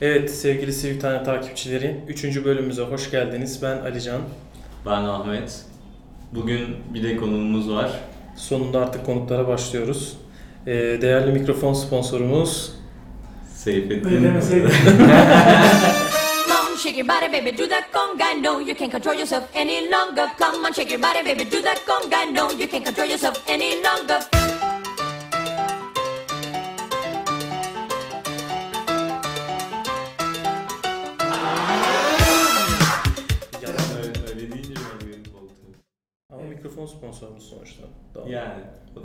Evet sevgili Sivil Tane takipçileri 3. bölümümüze hoş geldiniz. Ben Alican. Ben Ahmet. Bugün bir de konuğumuz var. Sonunda artık konuklara başlıyoruz. Ee, değerli mikrofon sponsorumuz Seyfettin. Shake your body, baby, do that conga. No, you can't control yourself any longer. Come on, shake your body, baby, do that conga. No, you can't control yourself any longer. Mikrofon sponsorumuz sonuçta. Tamam. Yani.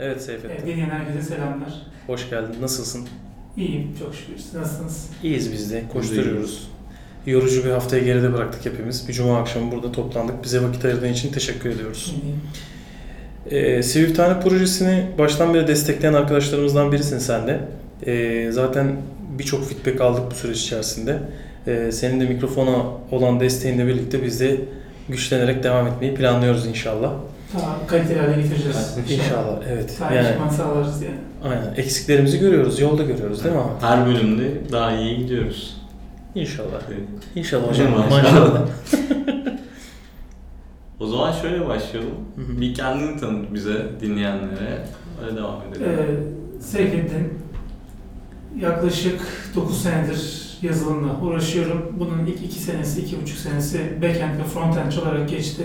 Evet Evet, Seyfettin. dinleyen herkese selamlar. Hoş geldin. Nasılsın? İyiyim çok şükür. Siz nasılsınız? İyiyiz biz de. Koşturuyoruz. Yorucu bir haftayı geride bıraktık hepimiz. Bir cuma akşamı burada toplandık. Bize vakit ayırdığın için teşekkür ediyoruz. İyiyim. Ee, Sivil Tane projesini baştan beri destekleyen arkadaşlarımızdan birisin sen de. Ee, zaten birçok feedback aldık bu süreç içerisinde. Ee, senin de mikrofona olan desteğinle birlikte biz de güçlenerek devam etmeyi planlıyoruz inşallah. Daha kaliteli hale getireceğiz. İnşallah, evet. Daha Yani, sağlarız yani. aynen. Eksiklerimizi görüyoruz, yolda görüyoruz değil mi abi? Her bölümde daha iyi gidiyoruz. İnşallah. Evet. İnşallah hocam. Maşallah. Maşallah. O zaman şöyle başlayalım. Bir kendini tanıt bize, dinleyenlere. Öyle devam edelim. Ee, Seyfettin, yaklaşık 9 senedir yazılımla uğraşıyorum. Bunun ilk 2 senesi, 2,5 senesi backend ve frontend olarak geçti.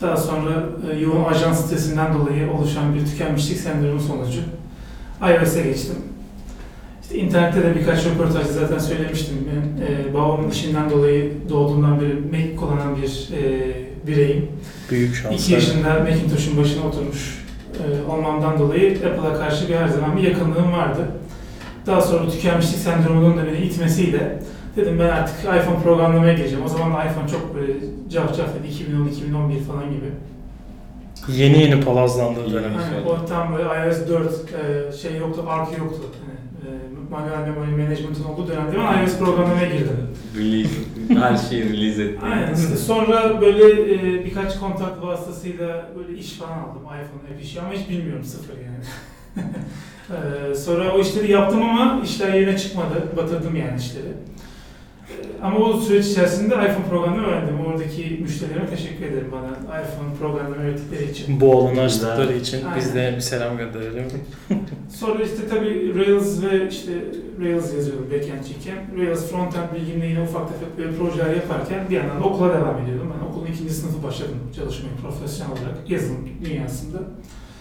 Daha sonra e, yoğun ajans stresinden dolayı oluşan bir tükenmişlik sendromu sonucu iOS'e geçtim. İşte internette de birkaç röportajda zaten söylemiştim. Ben e, babamın işinden dolayı doğduğumdan beri Mac kullanan bir e, bireyim. Büyük şans. 2 yaşında Macintosh'un başına oturmuş e, olmamdan dolayı Apple'a karşı bir her zaman bir yakınlığım vardı. Daha sonra tükenmişlik sendromunun da beni itmesiyle dedim ben artık iPhone programlamaya gireceğim. O zaman da iPhone çok böyle cafcaflıydı 2010-2011 falan gibi. Yeni yeni palazlandığı dönem. Yani o tam böyle iOS 4 e, şey yoktu, ARC yoktu. Yani, e, manuel memory management'ın olduğu dönemde ben iOS programlamaya girdim. Release, her şeyi release etti. Aynen işte sonra böyle e, birkaç kontak vasıtasıyla böyle iş falan aldım iPhone app işi ama hiç bilmiyorum sıfır yani. E, sonra o işleri yaptım ama işler yerine çıkmadı. Batırdım yani işleri. Ama o süreç içerisinde iPhone programını öğrendim. Oradaki müşterilerime teşekkür ederim bana iPhone programını öğrettikleri için. Bu alanı açtıkları için Aynen. biz de bir selam gönderelim. Sonra işte tabii Rails ve işte Rails yazıyordum backend'ciyken. Rails frontend bilgimle yine ufak tefek böyle projeler yaparken bir yandan da okula devam ediyordum. Ben okulun ikinci sınıfı başladım çalışmaya profesyonel olarak yazılım dünyasında.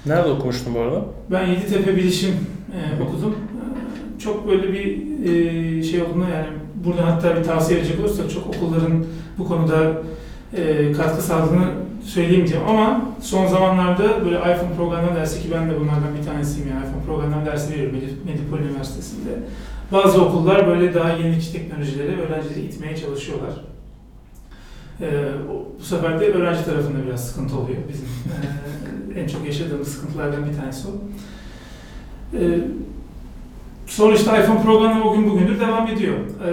Nerede okumuştun bu arada? Ben Yeditepe Bilişim e, okudum. E, çok böyle bir e, şey olduğunda yani burada hatta bir tavsiye verecek olursak çok okulların bu konuda e, katkı sağladığını söyleyemeyeceğim ama son zamanlarda böyle iPhone programlama dersi ki ben de bunlardan bir tanesiyim yani iPhone programlama dersi veriyorum Medip- Medipol Üniversitesi'nde. Bazı okullar böyle daha yenilikçi teknolojileri öğrencileri itmeye çalışıyorlar. E, o- bu sefer de öğrenci tarafında biraz sıkıntı oluyor bizim. E, en çok yaşadığımız sıkıntılardan bir tanesi o. E, işte iPhone programlama o gün bugündür devam ediyor. E,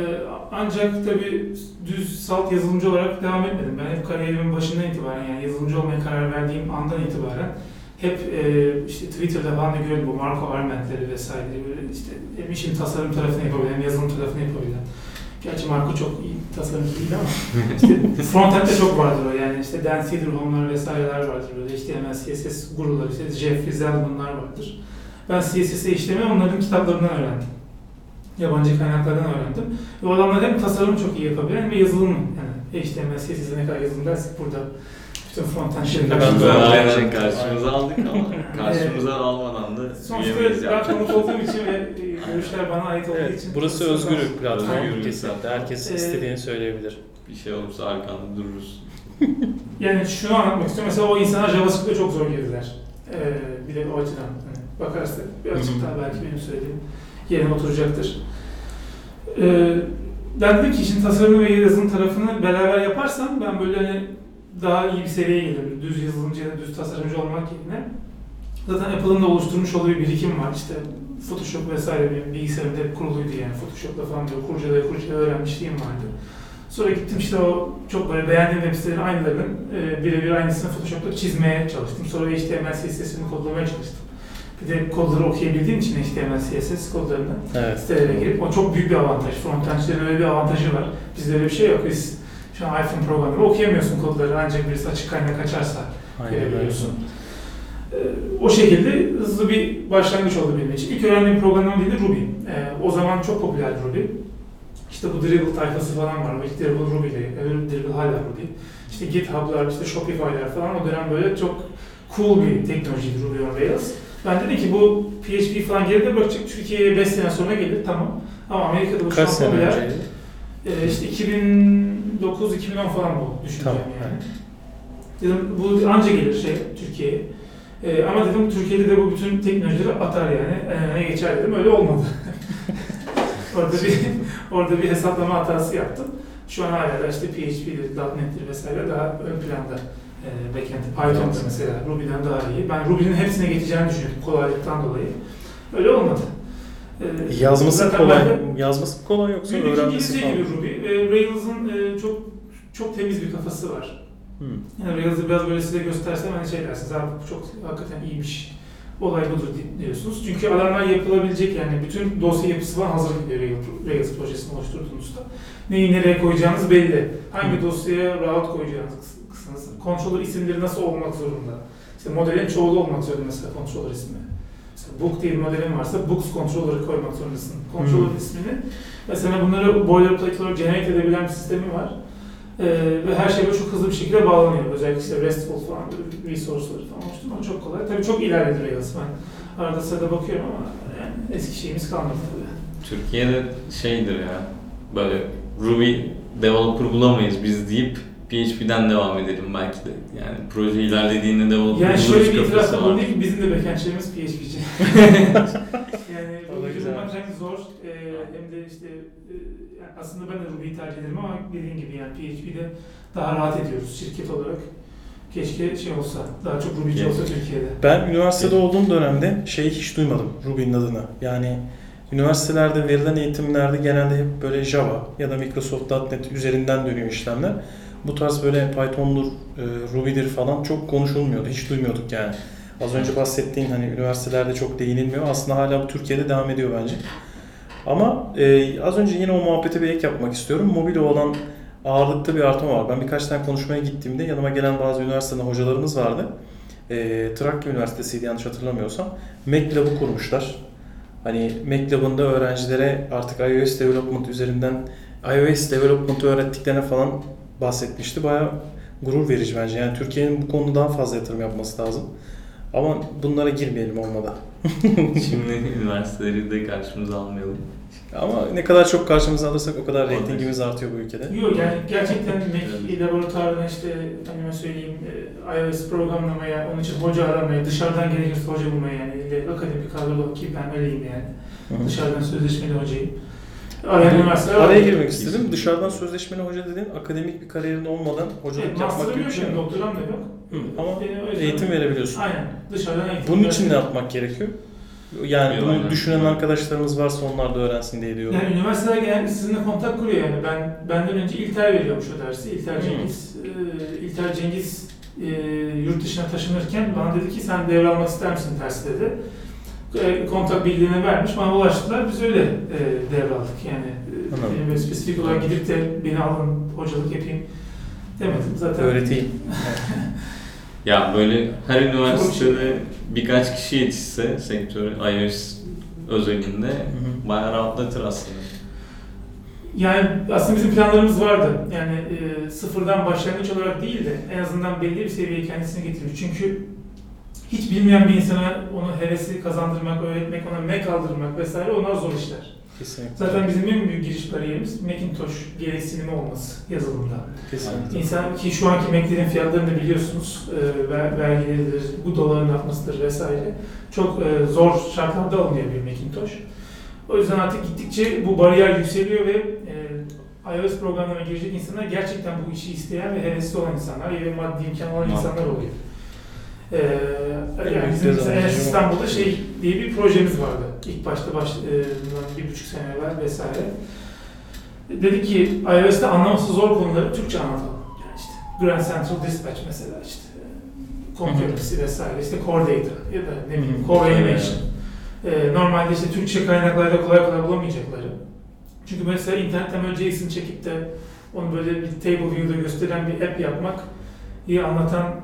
ancak tabii düz salt yazılımcı olarak devam etmedim. Ben hep kariyerimin başından itibaren yani yazılımcı olmaya karar verdiğim andan itibaren hep e, işte Twitter'da falan da gördüm bu Marco Arment'leri vesaire böyle işte hem işin tasarım tarafını yapabilen hem yazılım tarafını yapabilen. Gerçi Marco çok iyi tasarımcı değil ama işte frontend'de çok vardır o yani işte Dan Cederholm'lar vesaireler vardır böyle HTML, CSS guruları işte Jeff Zelman'lar vardır. Ben CSS'e işlemi onların kitaplarından öğrendim. Yabancı kaynaklardan öğrendim. Ve o adamlar hem tasarım çok iyi yapabilen hem de yazılım yani HTML, CSS'e ne kadar yazılım dersek burada bütün frontend Şimdi şeyler- ben Biz de aynen karşımıza aldık ama karşımıza almadan da Sonuçta ben konuk olduğum için ve e, görüşler bana ait olduğu Evet, için. burası özgür bir platform. Kesinlikle. Herkes Ee, istediğini söyleyebilir. Bir şey olursa arkanda dururuz. Yani şunu anlatmak istiyorum. Mesela o insanlar JavaScript'e çok zor girdiler. Ee, bir de o açıdan bakarsak birazcık daha belki benim söylediğim yerine oturacaktır. Ee, ben dedim ki işin tasarımı ve yazılım tarafını beraber yaparsam ben böyle hani daha iyi bir seviyeye gelirim. Düz yazılımcı ya da düz tasarımcı olmak yerine. Zaten Apple'ın da oluşturmuş olduğu bir birikim var. İşte Photoshop vesaire benim bilgisayarımda hep kuruluydu yani. Photoshop'la falan böyle kurcalaya kurcalaya öğrenmişliğim vardı. Sonra gittim işte o çok böyle beğendiğim web sitelerin aynılarının e, birebir aynısını Photoshop'ta çizmeye çalıştım. Sonra HTML CSS'ini kodlamaya çalıştım. Bir de kodları okuyabildiğin için HTML, CSS kodlarını Evet. sitelere girip o çok büyük bir avantaj. Frontendçilerin öyle bir avantajı var. Bizde öyle bir şey yok. Biz şu an iPhone programında okuyamıyorsun kodları ancak birisi açık kaynak açarsa Aynen görebiliyorsun. Ee, o şekilde hızlı bir başlangıç oldu benim için. İlk öğrendiğim programlama dili Ruby. Ee, o zaman çok popüler Ruby. İşte bu Dribble tayfası falan var. İlk Dribble Ruby'li, öbür Dribble hala Ruby. İşte GitHub'lar, işte Shopify'lar falan o dönem böyle çok cool bir teknolojiydi Ruby on Rails. Ben dedim ki bu PHP falan geride bırakacak. Türkiye'ye 5 sene sonra gelir tamam. Ama Amerika'da bu Kaç sene popüler. önceydi? Ee, işte 2009-2010 falan bu düşüncem Tamam, yani. Dedim bu anca gelir şey Türkiye'ye. Ee, ama dedim Türkiye'de de bu bütün teknolojileri atar yani. Ee, ne geçer dedim. Öyle olmadı. orada bir orada bir hesaplama hatası yaptım. Şu an hala da işte PHP'dir, .NET'tir vesaire daha ön planda. Ee, backend, Python'da mesela Ruby'den daha iyi. Ben Ruby'nin hepsine geçeceğini düşünüyordum kolaylıktan dolayı. Öyle olmadı. Ee, Yazması zaten kolay. de- Yazması kolay yoksa öğrenmesi falan. gibi Ruby. E, Rails'ın e, çok çok temiz bir kafası var. Hı. Yani Rails'ı biraz böyle size göstersem hani şey dersiniz, bu çok hakikaten iyiymiş. Olay budur di- diyorsunuz. Çünkü alanlar yapılabilecek yani bütün dosya yapısı falan hazır gidiyor Rails, Rails projesini oluşturduğunuzda. Neyi nereye koyacağınız belli. Hangi Hı. dosyaya route koyacağınız. Controller isimleri nasıl olmak zorunda. İşte modelin çoğulu olmak zorunda mesela controller ismi. Mesela book diye bir modelin varsa books controller'ı koymak zorundasın. Controller Hmm. ismini Mesela bunları boilerplate olarak generate edebilen bir sistemi var. Ee, ve her şey böyle çok hızlı bir şekilde bağlanıyor. Özellikle işte RESTful falan böyle resource'ları falan oluşturmak çok kolay. Tabii çok ilerledi Rails. Ben arada sırada bakıyorum ama yani eski şeyimiz kalmadı tabii. Türkiye'de şeydir ya, böyle Ruby developer bulamayız biz deyip PHP'den devam edelim belki de. Yani proje ilerlediğinde developer Yani buluruz şöyle bir itirafta bulunayım ki bizim de backendçilerimiz PHP'ci. yani güzel. bulmak hem zor e, hem de işte e, yani aslında ben de Ruby'yi tercih ederim ama dediğim gibi yani PHP'de daha rahat ediyoruz şirket olarak. Keşke şey olsa, daha çok Ruby'ci Keşke. olsa Türkiye'de. Ben üniversitede olduğum dönemde şeyi hiç duymadım Ruby'nin adını. Yani üniversitelerde verilen eğitimlerde genelde hep böyle Java ya da Microsoft.NET üzerinden dönüyor işlemler. Bu tarz böyle Python'dur, e, Ruby'dir falan çok konuşulmuyordu. Hiç duymuyorduk yani. Az önce bahsettiğin hani üniversitelerde çok değinilmiyor. Aslında hala bu Türkiye'de devam ediyor bence. Ama e, az önce yine o muhabbete bir ek yapmak istiyorum. Mobil olan ağırlıkta bir artma var. Ben birkaç tane konuşmaya gittiğimde yanıma gelen bazı üniversiteden hocalarımız vardı. E, Trakya Üniversitesi'ydi yanlış hatırlamıyorsam. MacLab'ı kurmuşlar. Hani MacLab'ın da öğrencilere artık iOS development üzerinden iOS development'ı öğrettiklerine falan bahsetmişti. Bayağı gurur verici bence. Yani Türkiye'nin bu konuda daha fazla yatırım yapması lazım. Ama bunlara girmeyelim olmadan. Şimdi üniversiteleri de karşımıza almayalım. Ama ne kadar çok karşımıza alırsak o kadar reytingimiz artıyor bu ülkede. Yok yani gerçekten Mac laboratuvarına işte efendime söyleyeyim e, iOS programlamaya, onun için hoca aramaya, dışarıdan gerekirse hoca bulmaya yani akademik kadrolu ki ben öyleyim yani. Dışarıdan sözleşmeli hocayım. Arayan üniversiteler Araya girmek istedim. Dışarıdan sözleşmeli hoca dediğin akademik bir kariyerin olmadan hocalık Evet, yapmak gibi bir yok şey doktoram da yok. Hı, Ama yüzden- eğitim verebiliyorsun. Aynen. Dışarıdan eğitim. Bunun için ne yapmak gerekiyor? Yani bunu Aynen. düşünen arkadaşlarımız varsa onlar da öğrensin diye diyorum. Yani üniversiteler genelde sizinle kontak kuruyor yani. Ben benden önce İlter veriyormuş o dersi. İlter. Cengiz. E, İlter Cengiz e, yurt dışına taşınırken bana dedi ki sen devralmak ister misin dersi dedi. E, kontak bilgilerini vermiş. Bana ulaştılar. Biz öyle e, devraldık yani. E, Anladım. böyle spesifik olarak gidip de beni alın hocalık yapayım demedim. Zaten Öğreteyim. Ya böyle her üniversitede birkaç kişi yetişse sektörü iOS özelinde bayağı rahatlatır aslında. Yani aslında bizim planlarımız vardı. Yani e, sıfırdan başlangıç olarak değil de en azından belli bir seviyeye kendisini getirmiş. Çünkü hiç bilmeyen bir insana onu hevesi kazandırmak, öğretmek, ona Mac aldırmak vesaire onlar zor işler. Kesinlikle. Zaten bizim en büyük giriş bariyerimiz Macintosh gereksinimi olması yazılımda. Kesinlikle. İnsan ki şu anki Mac'lerin fiyatlarını da biliyorsunuz, e, ver- vergileridir, bu doların artmasıdır vesaire. Çok e, zor şartlarda alınıyor bir Macintosh. O yüzden artık gittikçe bu bariyer yükseliyor ve e, iOS programlarına girecek insanlar gerçekten bu işi isteyen ve hevesli olan insanlar ve maddi imkan olan insanlar oluyor. E, En yani bizim mesela. İstanbul'da şey diye bir projemiz vardı. İlk başta baş, e, bir buçuk sene evvel vesaire. Dedik ki iOS'te anlaması zor konuları Türkçe anlatalım. Yani işte Grand Central Dispatch mesela işte Concurrency vesaire, işte Core Data ya da ne bileyim. Core Animation. Ee, normalde işte Türkçe kaynaklarda kolay kolay bulamayacakları. Çünkü mesela internetten böyle JSON çekip de onu böyle bir table view'da gösteren bir app yapmak iyi anlatan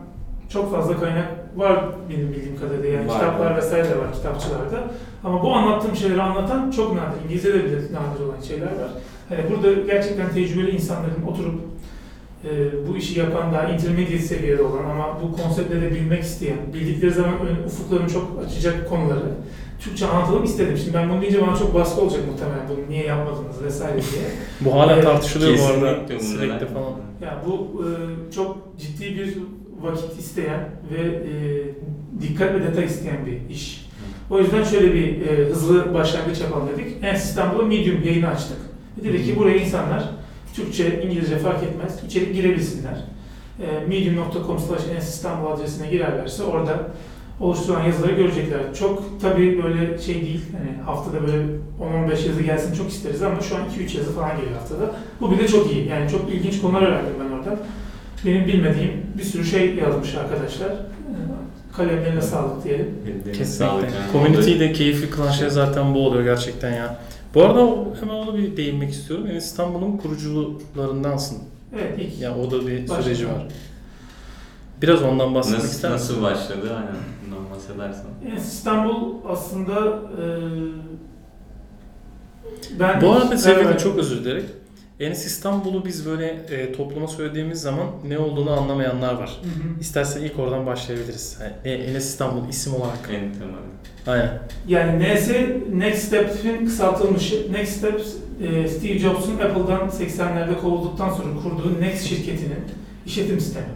çok fazla kaynak var benim bildiğim kadarıyla. Yani Var, kitaplar var. vesaire de var kitapçılarda. Ama bu anlattığım şeyleri anlatan çok nadir. İngilizce'de bile nadir olan şeyler var. Hani burada gerçekten tecrübeli insanların oturup e, bu işi yapan daha intermediate seviyede olan ama bu konseptleri bilmek isteyen, bildikleri zaman ufuklarını çok açacak konuları Türkçe anlatalım istedim. Şimdi ben bunu deyince bana çok baskı olacak muhtemelen bunu niye yapmadınız vesaire diye. Bu hala Evet, tartışılıyor bu arada. Sürekli falan. Yani bu e, çok ciddi bir vakit isteyen ve e, dikkat ve detay isteyen bir iş. O yüzden şöyle bir e, hızlı başlangıç yapalım dedik. En İstanbul'a Medium yayını açtık. Ve dedik ki buraya insanlar Türkçe, İngilizce fark etmez içerik girebilsinler. E, medium.com slash İstanbul adresine girerlerse orada oluşturulan yazıları görecekler. Çok tabii böyle şey değil, hani haftada böyle 10-15 yazı gelsin çok isteriz ama şu an 2-3 yazı falan geliyor haftada. Bu bile çok iyi. Yani çok ilginç konular öğrendim ben oradan. Benim bilmediğim bir sürü şey yazmış arkadaşlar. Kalemlerine sağlık diyelim. Kesinlikle. yani. Community'yi de keyifli kılan şey zaten bu oluyor gerçekten ya. Bu arada hemen ona bir değinmek istiyorum. Yani İstanbul'un kurucularındansın. Evet ilk Ya o da bir Başka. süreci var. Biraz ondan bahsetmek Nasıl, ister misin? nasıl başladı? Aynen bundan bahsedersen. Yani İstanbul aslında e, ben Bu arada Evet. çok özür dilerim. Enes İstanbul'u biz böyle e, topluma söylediğimiz zaman ne olduğunu anlamayanlar var. Hı hı. İstersen ilk oradan başlayabiliriz. Yani, Enes İstanbul isim olarak. En temel. Aynen. Yani NS Next Step'in kısaltılmışı. Next Step e, Steve Jobs'un Apple'dan 80'lerde kovulduktan sonra kurduğu Next şirketinin işletim sistemi.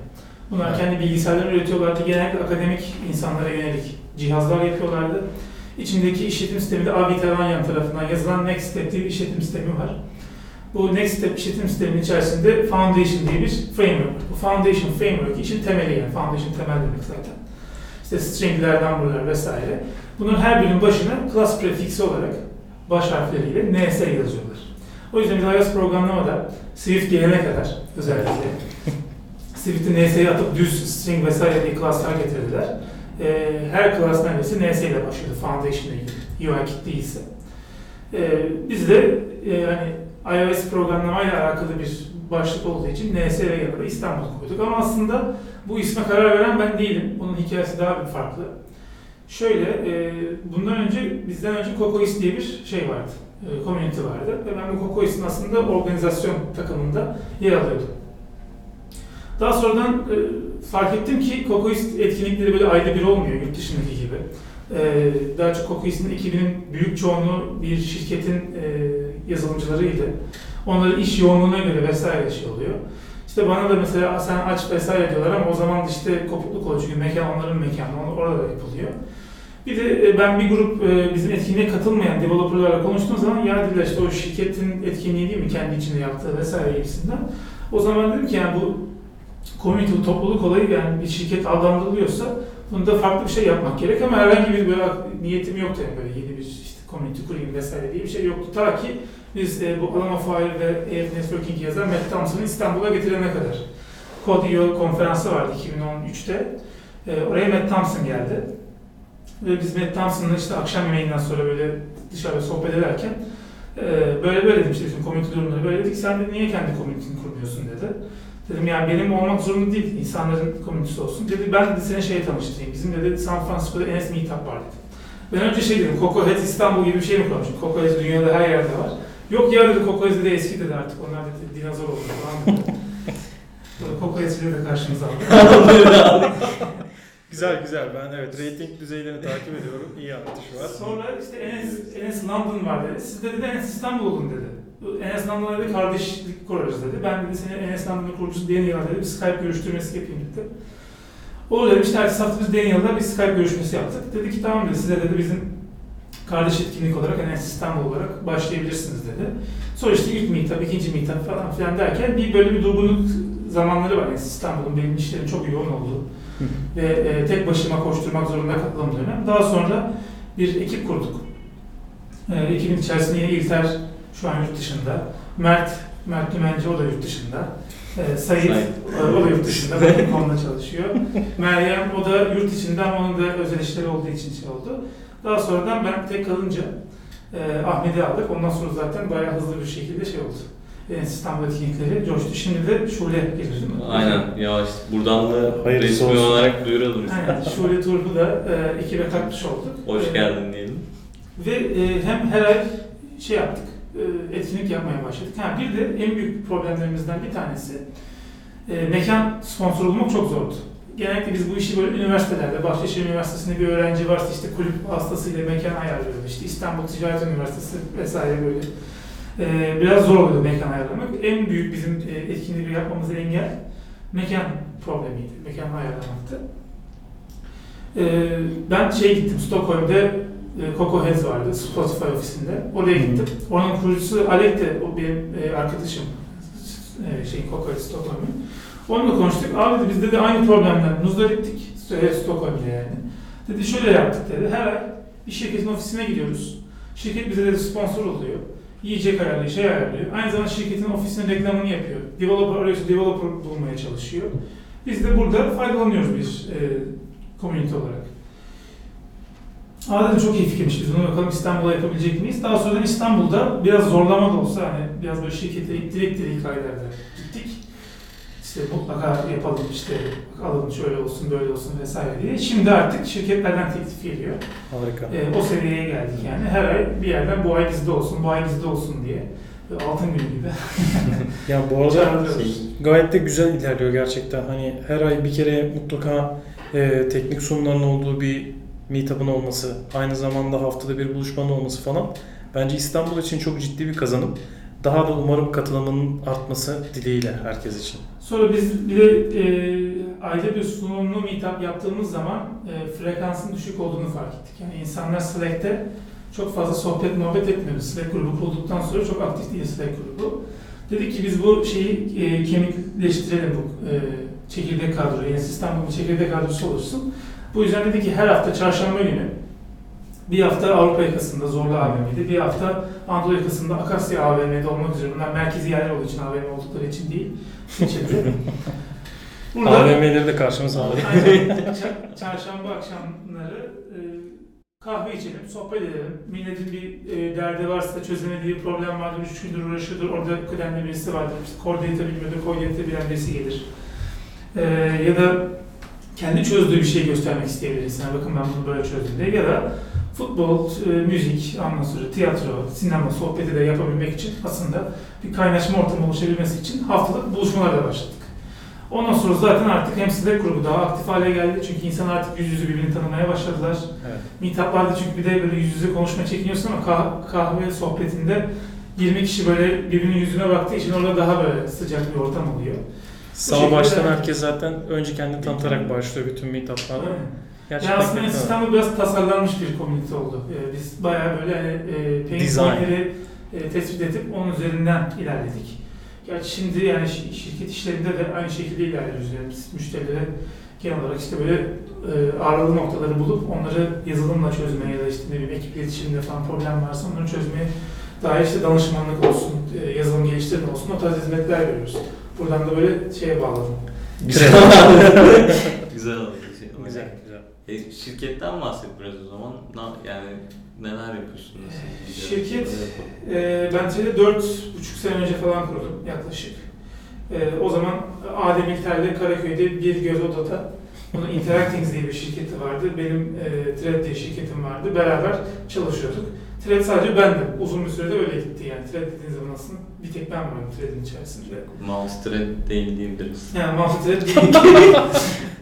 Bunlar Evet. kendi bilgisayarlarını üretiyorlardı. Genellikle akademik insanlara yönelik cihazlar yapıyorlardı. İçindeki işletim sistemi de Avi Teranyan tarafından yazılan Next Step diye bir işletim sistemi var. Bu Next Step işletim sisteminin içerisinde Foundation diye bir framework. Bu Foundation framework için temeli yani. Foundation temel demek zaten. İşte stringler, number'lar vesaire. Bunun her birinin başına class prefiksi olarak baş harfleriyle NS yazıyorlar. O yüzden biz iOS programlamada Swift gelene kadar özellikle Swift'i NS'ye atıp düz string vesaire diye classlar getirdiler. Ee, her class neredeyse NS ile başlıyordu Foundation ile ilgili. UI kit değilse. Ee, biz de e, hani iOS programlamayla alakalı bir başlık olduğu için NS ile yanında İstanbul koyduk. Ama aslında bu isme karar veren ben değilim. Bunun hikayesi daha bir farklı. Şöyle, e, bundan önce, bizden önce Kokois diye bir şey vardı. E, community vardı. Ve ben bu Kokois'in aslında organizasyon takımında yer alıyordum. Daha sonradan e, fark ettim ki Kokois etkinlikleri böyle ayda bir olmuyor yurt dışındaki gibi. E, daha çok Kokois'in ekibinin büyük çoğunluğu bir şirketin e, yazılımcılarıydı. Onların iş yoğunluğuna göre vesaire şey oluyor. İşte bana da mesela sen aç vesaire diyorlar ama o zaman da işte kopukluk oluyor çünkü mekan onların mekanı, orada yapılıyor. Bir de e, ben bir grup e, bizim etkinliğe katılmayan developerlarla konuştuğum zaman ya dediler işte o şirketin etkinliği değil mi kendi içinde yaptığı vesaire gibisinden. O zaman dedim ki yani bu community, bu topluluk olayı yani bir şirket adlandırılıyorsa bunda farklı bir şey yapmak gerek ama herhangi bir böyle niyetim yoktu yani böyle yeni bir işte community kurayım vesaire diye bir şey yoktu. Ta ki biz e, bu Alama Fire ve AF Networking yazan Matt Thompson'ı İstanbul'a getirene kadar. Code.io konferansı vardı 2013'te. E, oraya Matt Thompson geldi. Ve biz Matt Thompson'la işte akşam yemeğinden sonra böyle dışarıda sohbet ederken e, böyle böyle dedim işte bizim community durumları böyle dedik. Sen de niye kendi community'ni kurmuyorsun dedi. Dedim yani benim olmak zorunda değil, insanların komünitesi olsun. Dedi ben de seni şeye tanıştırayım. Bizim dedi San Francisco'da Enes Meetup var dedi. Ben önce şey dedim, Coco Heads İstanbul gibi bir şey mi konuştum? Coco Heads dünyada her yerde var. Yok ya dedi Coco Heads dedi eski dedi artık onlar dedi dinozor oldu falan dedi. Coco Heads'i de karşımıza aldı. Güzel güzel. Ben evet rating düzeylerini takip ediyorum. İyi artış var. Sonra işte Enes, Enes London var dedi. Siz de dedi Enes İstanbul olun dedi. Enes London'la dedi kardeşlik kurarız dedi. Ben dedi seni Enes London'la kurucusu Daniel'a dedi bir Skype görüştürmesi yapayım dedi. Olur dedim işte ertesi hafta biz Daniel'la bir Skype görüşmesi yaptık. Dedi ki tamam dedi size dedi bizim kardeş etkinlik olarak Enes İstanbul olarak başlayabilirsiniz dedi. Sonra işte ilk meetup, ikinci meetup falan filan derken bir böyle bir durgunluk zamanları var. Enes İstanbul'un benim işlerim çok yoğun olduğu ve e, tek başıma koşturmak zorunda kaldığım dönem. Daha sonra bir ekip kurduk. E, ekibin içerisinde yine İlter şu an yurt dışında. Mert, Mert Dümenci o da yurt dışında. Ee, Sayit, Sayit. o da yurt dışında, Booking.com'da çalışıyor. Meryem, o da yurt içinde ama onun da özel işleri olduğu için şey oldu. Daha sonradan ben tek kalınca e, Ahmet'i aldık. Ondan sonra zaten bayağı hızlı bir şekilde şey oldu. E, İstanbul etkinlikleri coştu. Şimdi de Şule gelir değil mi? Aynen yavaş. Buradan da Hayırlısı resmi olsun. olarak duyuralım. Aynen. Şule Turbu da e, ekibe katmış olduk. Hoş E, geldin diyelim. Ve e, hem her ay şey yaptık, e, etkinlik yapmaya başladık. Ha, bir de en büyük problemlerimizden bir tanesi e, mekan sponsor olmak çok zordu. Genellikle biz bu işi böyle üniversitelerde, Bahçeşehir Üniversitesi'nde bir öğrenci varsa işte kulüp hastasıyla mekan ayarlıyoruz. İşte İstanbul Ticaret Üniversitesi vesaire böyle. E, biraz zor oluyor mekan ayarlamak. En büyük bizim e, etkinliği yapmamıza engel mekan problemiydi, mekan ayarlamaktı. E, ben şey gittim, Stockholm'de Coco Heads vardı Spotify ofisinde. Oraya gittim. Onun kurucusu Alek de o benim e, arkadaşım. E, şey Coco Heads Stockholm'un. Onunla konuştuk. Abi dedi bizde de aynı problemden muzdariptik. E, Stockholm'da yani. Dedi şöyle yaptık dedi. Her ay bir şirketin ofisine gidiyoruz. Şirket bize de sponsor oluyor. Yiyecek ayarlıyor, şey ayarlıyor. Aynı zamanda şirketin ofisinin reklamını yapıyor. Developer arıyorsa developer bulmaya çalışıyor. Biz de burada faydalanıyoruz bir e, community olarak. Aa dedim çok iyi fikirmiş biz bunu bakalım İstanbul'a yapabilecek miyiz? Daha sonra İstanbul'da biraz zorlama da olsa hani biraz böyle şirkete ittirek ilk aylarda gittik. İşte mutlaka yapalım işte alalım şöyle olsun böyle olsun vesaire diye. Şimdi artık şirketlerden teklif geliyor. Harika. Ee, o seviyeye geldik yani. Her ay bir yerden bu ay bizde olsun, bu ay bizde olsun diye. Altın günü gibi. Ya bu arada gayet de güzel ilerliyor gerçekten. Hani her ay bir kere mutlaka e, teknik sunumların olduğu bir meetup'ın olması, aynı zamanda haftada bir buluşmanın olması falan bence İstanbul için çok ciddi bir kazanım. Daha da umarım katılımının artması dileğiyle herkes için. Sonra biz bir de e, ayda bir sunumlu meetup yaptığımız zaman e, frekansın düşük olduğunu fark ettik. Yani insanlar Slack'te çok fazla sohbet muhabbet etmiyoruz. Slack grubu kurulduktan sonra çok aktif değil Slack grubu. Dedik ki biz bu şeyi e, kemikleştirelim bu e, çekirdek kadroyu. Yani İstanbul'un çekirdek kadrosu olursun. Bu yüzden dedik ki her hafta çarşamba günü bir hafta Avrupa yakasında Zorlu AVM'de, bir hafta Anadolu yakasında Akasya AVM'de olmak üzere. Bunlar merkezi yerler olduğu için AVM oldukları için değil. Burada AVM'leri de karşımıza aldık. çarşamba akşamları e, kahve içelim, sohbet edelim. Milletin bir e, derdi varsa, çözemediği problem vardır, üç gündür uğraşıyordur, orada kıdemli birisi vardır. İşte koordinate bilmiyordur, koordinate bilen birisi gelir. E, ya da kendi çözdüğü bir şey göstermek isteyebilir insana. Bakın ben bunu böyle çözdüm diye. Ya da futbol, e, müzik, sonra tiyatro, sinema sohbeti de yapabilmek için aslında bir kaynaşma ortamı oluşabilmesi için haftalık buluşmalarla başladık. Ondan sonra zaten artık hem Slack grubu daha aktif hale geldi. Çünkü insanlar artık yüz yüze birbirini tanımaya başladılar. Evet. Meetup'larda çünkü bir de böyle yüz yüze konuşma çekiniyorsun ama kah- kahve sohbetinde 20 kişi böyle birbirinin yüzüne baktığı için orada daha böyle sıcak bir ortam oluyor. Sağ baştan herkes zaten önce kendini tanıtarak başlıyor bütün meetup'larda. Gerçekten aslında beklemem. İstanbul biraz tasarlanmış bir komünite oldu. Ee, biz bayağı böyle hani, e, point'leri e, tespit edip onun üzerinden ilerledik. Gerçi şimdi yani şi- şirket işlerinde de aynı şekilde ilerliyoruz. Yani biz müşterilere genel olarak işte böyle e, ağrılı noktaları bulup onları yazılımla çözmeye ya da işte ne bileyim ekip iletişiminde falan problem varsa onları çözmeye dair işte danışmanlık olsun, e, yazılım geliştirme olsun o tarz hizmetler veriyoruz. Buradan da böyle şeye bağladım. Güzel. Güzel oldu. Şey, güzel, güzel. E, şirketten bahset biraz o zaman. Na, yani neler yapıyorsunuz? siz? Şirket- Öyle yapalım. Ee, ben Tele dört buçuk sene önce falan kurdum yaklaşık. Ee, o zaman Adem İlter'le Karaköy'de bir göz odada bunun Interactings diye bir şirketi vardı. Benim e, Thread diye şirketim vardı. Beraber çalışıyorduk. Thread sadece bendim. Uzun bir sürede öyle gitti yani. Thread dediğiniz zaman aslında bir tek ben varım Thread'in içerisinde. Multi-thread değil diyebiliriz. Yani multi thread değil.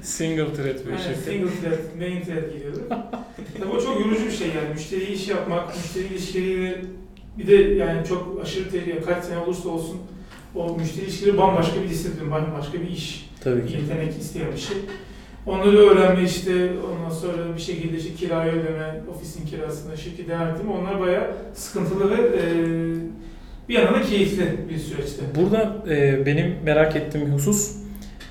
Single thread bir şirket. single thread, main thread gidiyordu. Tabii o çok yorucu bir şey yani. Müşteri iş yapmak, müşteri ilişkileri bir de yani çok aşırı tehlikeli, kaç sene olursa olsun o müşteri ilişkileri bambaşka bir disiplin, bambaşka bir iş, Tabii ki. yetenek isteyen bir şey. Onları öğrenme işte, ondan sonra bir şekilde işte kirayı ödeme, ofisin kirasını, şirketi yönetimi onlar bayağı sıkıntılı ve e, bir yandan da keyifli bir süreçti. Burada e, benim merak ettiğim husus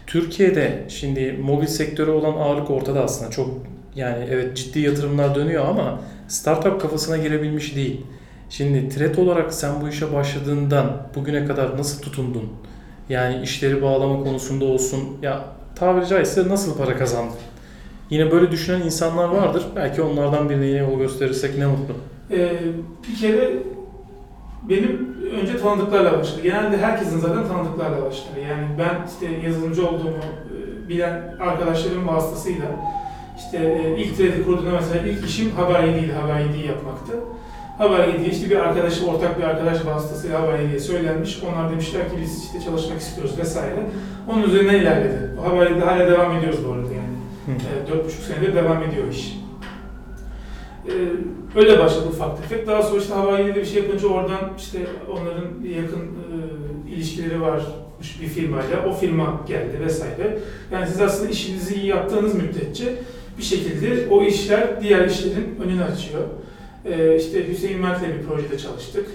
Türkiye'de şimdi mobil sektörü olan ağırlık ortada aslında. Çok yani evet ciddi yatırımlar dönüyor ama startup kafasına girebilmiş değil. Şimdi Thread olarak sen bu işe başladığından bugüne kadar nasıl tutundun? Yani işleri bağlama konusunda olsun. Ya tabiri caizse nasıl para kazandın? Yine böyle düşünen insanlar vardır. Belki onlardan birine yine yol gösterirsek ne mutlu. Ee, bir kere benim önce tanıdıklarla başladı. Genelde herkesin zaten tanıdıklarla başlar. Yani ben işte yazılımcı olduğumu e, bilen arkadaşlarım vasıtasıyla işte e, ilk trade kurduğumda mesela ilk işim Haber 7 idi, Haber 7'yi yapmaktı. Haber 7'ye işte bir arkadaş, ortak bir arkadaş vasıtasıyla Haber 7'ye söylenmiş. Onlar demişler ki biz işte çalışmak istiyoruz vesaire. Onun üzerine ilerledi. Haber 7'de hala devam ediyoruz bu arada yani. E, Dört buçuk senedir devam ediyor iş. Ee, öyle başladı ufak tefek. Daha sonra işte havaliyle bir şey yapınca oradan işte onların yakın e, ilişkileri varmış bir firmayla. O firma geldi vesaire. Yani siz aslında işinizi iyi yaptığınız müddetçe bir şekilde o işler diğer işlerin önünü açıyor. Ee, işte Hüseyin Mert'le bir projede çalıştık.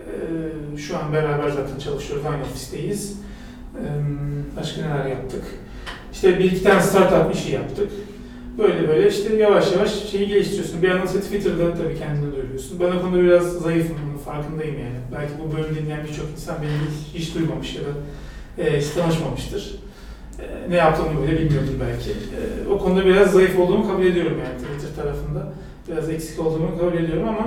Ee, şu an beraber zaten çalışıyoruz. Aynı ofisteyiz. Ee, başka neler yaptık? İşte bir iki tane startup işi yaptık. Böyle böyle işte yavaş yavaş şeyi geliştiriyorsun. Bir yandan Twitter'da tabii kendini duyuruyorsun. Ben o konuda biraz zayıfım, bunun farkındayım yani. Belki bu bölümü dinleyen birçok insan beni hiç, hiç duymamış ya da e, hiç tanışmamıştır. E, ne yaptığımı bile bilmiyordur belki. E, o konuda biraz zayıf olduğumu kabul ediyorum yani Twitter tarafında. Biraz eksik olduğumu kabul ediyorum ama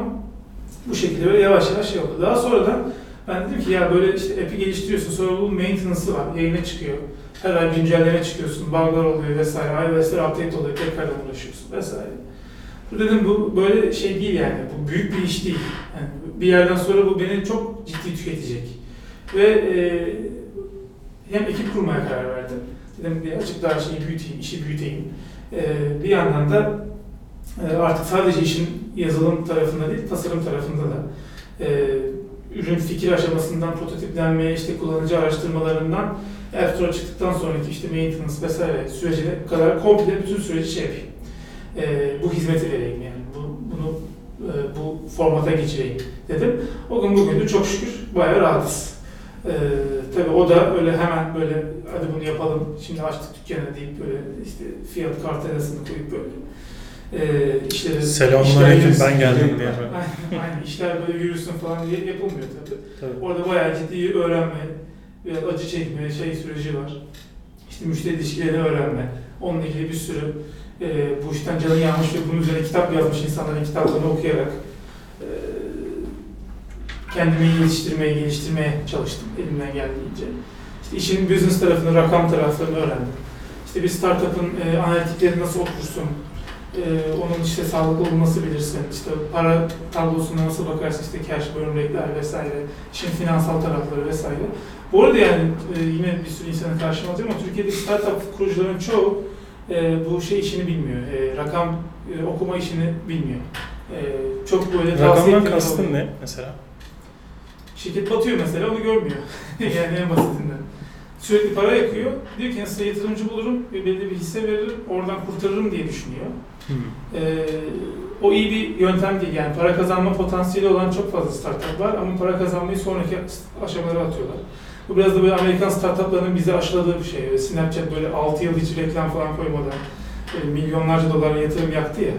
bu şekilde böyle yavaş yavaş şey oldu. Daha sonradan ben dedim ki ya böyle işte app'i geliştiriyorsun sonra bunun maintenance'ı var, yayına çıkıyor. Her ay güncelleme çıkıyorsun, bug'lar oluyor vesaire, iOS'ler update oluyor, tekrardan uğraşıyorsun vesaire. Bu dedim bu böyle şey değil yani, bu büyük bir iş değil. Yani bir yerden sonra bu beni çok ciddi tüketecek. Ve e, hem ekip kurmaya karar verdim. Dedim bir açık daha şeyi büyüteyim, işi büyüteyim. E, bir yandan da e, artık sadece işin yazılım tarafında değil, tasarım tarafında da e, ürün fikir aşamasından prototiplenmeye, işte kullanıcı araştırmalarından Ertuğrul'a çıktıktan sonraki işte maintenance vesaire sürecine kadar komple bütün süreci şey yapayım. E, bu hizmeti vereyim yani. Bu, bunu e, bu formata geçireyim dedim. O gün bugündür çok şükür bayağı rahatız. E, tabii o da öyle hemen böyle hadi bunu yapalım, şimdi açtık dükkanı deyip böyle işte fiyat kartelasını koyup böyle e, işleri... Selamünaleyküm ben geldim diye. Aynen, aynen işler böyle yürüsün falan diye yapılmıyor tabii. Tabii. Orada bayağı ciddi öğrenme, biraz acı çekme şey süreci var. İşte müşteri ilişkilerini öğrenme. Onunla ilgili bir sürü e, bu işten canı yanmış ve bunun üzerine kitap yazmış insanların kitaplarını okuyarak e, kendimi geliştirmeye, geliştirmeye çalıştım elimden geldiğince. İşte işin business tarafını, rakam taraflarını öğrendim. İşte bir startup'ın e, analitikleri nasıl okursun, e, onun işte sağlıklı olması bilirsin, işte para tablosuna nasıl bakarsın, işte cash burn rate'ler vesaire, işin finansal tarafları vesaire. Bu arada yani e, yine bir sürü insanın karşıma ama Türkiye'de startup kurucuların çoğu e, bu şey işini bilmiyor, e, rakam e, okuma işini bilmiyor. E, çok böyle tavsiye Rakamdan kastın ne mesela? Şirket batıyor mesela onu görmüyor. yani en basitinden. Sürekli para yakıyor. Diyor ki "Yani size yatırımcı bulurum ve belli bir hisse veririm, oradan kurtarırım diye düşünüyor. Ee, o iyi bir yöntem değil. Yani para kazanma potansiyeli olan çok fazla startup var ama para kazanmayı sonraki aşamalara atıyorlar. Bu biraz da böyle Amerikan startuplarının bize aşıladığı bir şey. Snapchat böyle 6 yıl hiç reklam falan koymadan böyle milyonlarca dolar yatırım yaptı ya.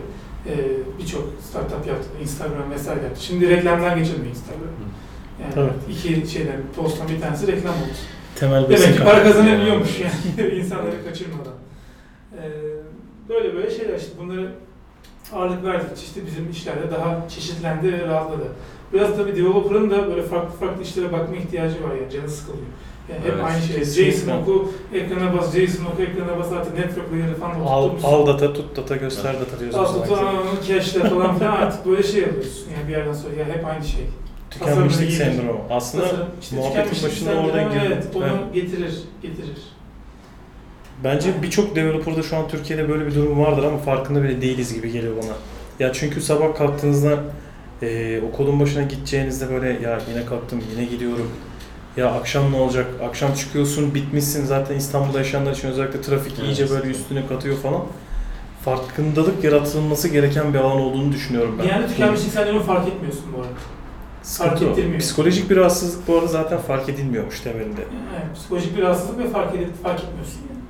Ee, Birçok startup yaptı, Instagram vesaire yaptı. Şimdi reklamdan geçilmiyor Instagram. Yani Tabii. iki şeyden, posttan bir tanesi reklam oldu. Temel besin Demek ki para kazanabiliyormuş yani insanları kaçırmadan. Ee, böyle böyle şeyler işte bunları ağırlık verdikçe işte bizim işlerde daha çeşitlendi ve rahatladı. Biraz tabii developer'ın da böyle farklı farklı işlere bakma ihtiyacı var yani canı sıkılıyor. Yani hep Evet, aynı şey. kesinlikle. JSON oku, ekrana bas, JSON oku, ekrana bas artık network layer'ı falan Al, al data, tut data, göster data diyoruz. Al onu cache'le falan filan artık böyle şey yapıyorsun. Yani bir yerden sonra ya hep aynı şey. Tükenmişlik sendromu. Aslında Tasarım, işte muhabbetin başında oradan girdi. Evet, onu Evet. getirir, getirir. Bence birçok developer'da şu an Türkiye'de böyle bir durum vardır ama farkında bile değiliz gibi geliyor bana. Ya çünkü sabah kalktığınızda e, okulun başına gideceğinizde böyle ya yine kalktım yine gidiyorum. Ya akşam ne olacak? Akşam çıkıyorsun bitmişsin zaten İstanbul'da yaşayanlar için özellikle trafik Evet. iyice böyle üstüne katıyor falan. Farkındalık yaratılması gereken bir alan olduğunu düşünüyorum ben. Yani tükenmişlik sendromu fark etmiyorsun bu arada. Sıkıntı fark ettirmiyor. Psikolojik bir rahatsızlık bu arada zaten fark edilmiyormuş temelinde. Yani psikolojik bir rahatsızlık ve fark, edip, fark etmiyorsun. Yani.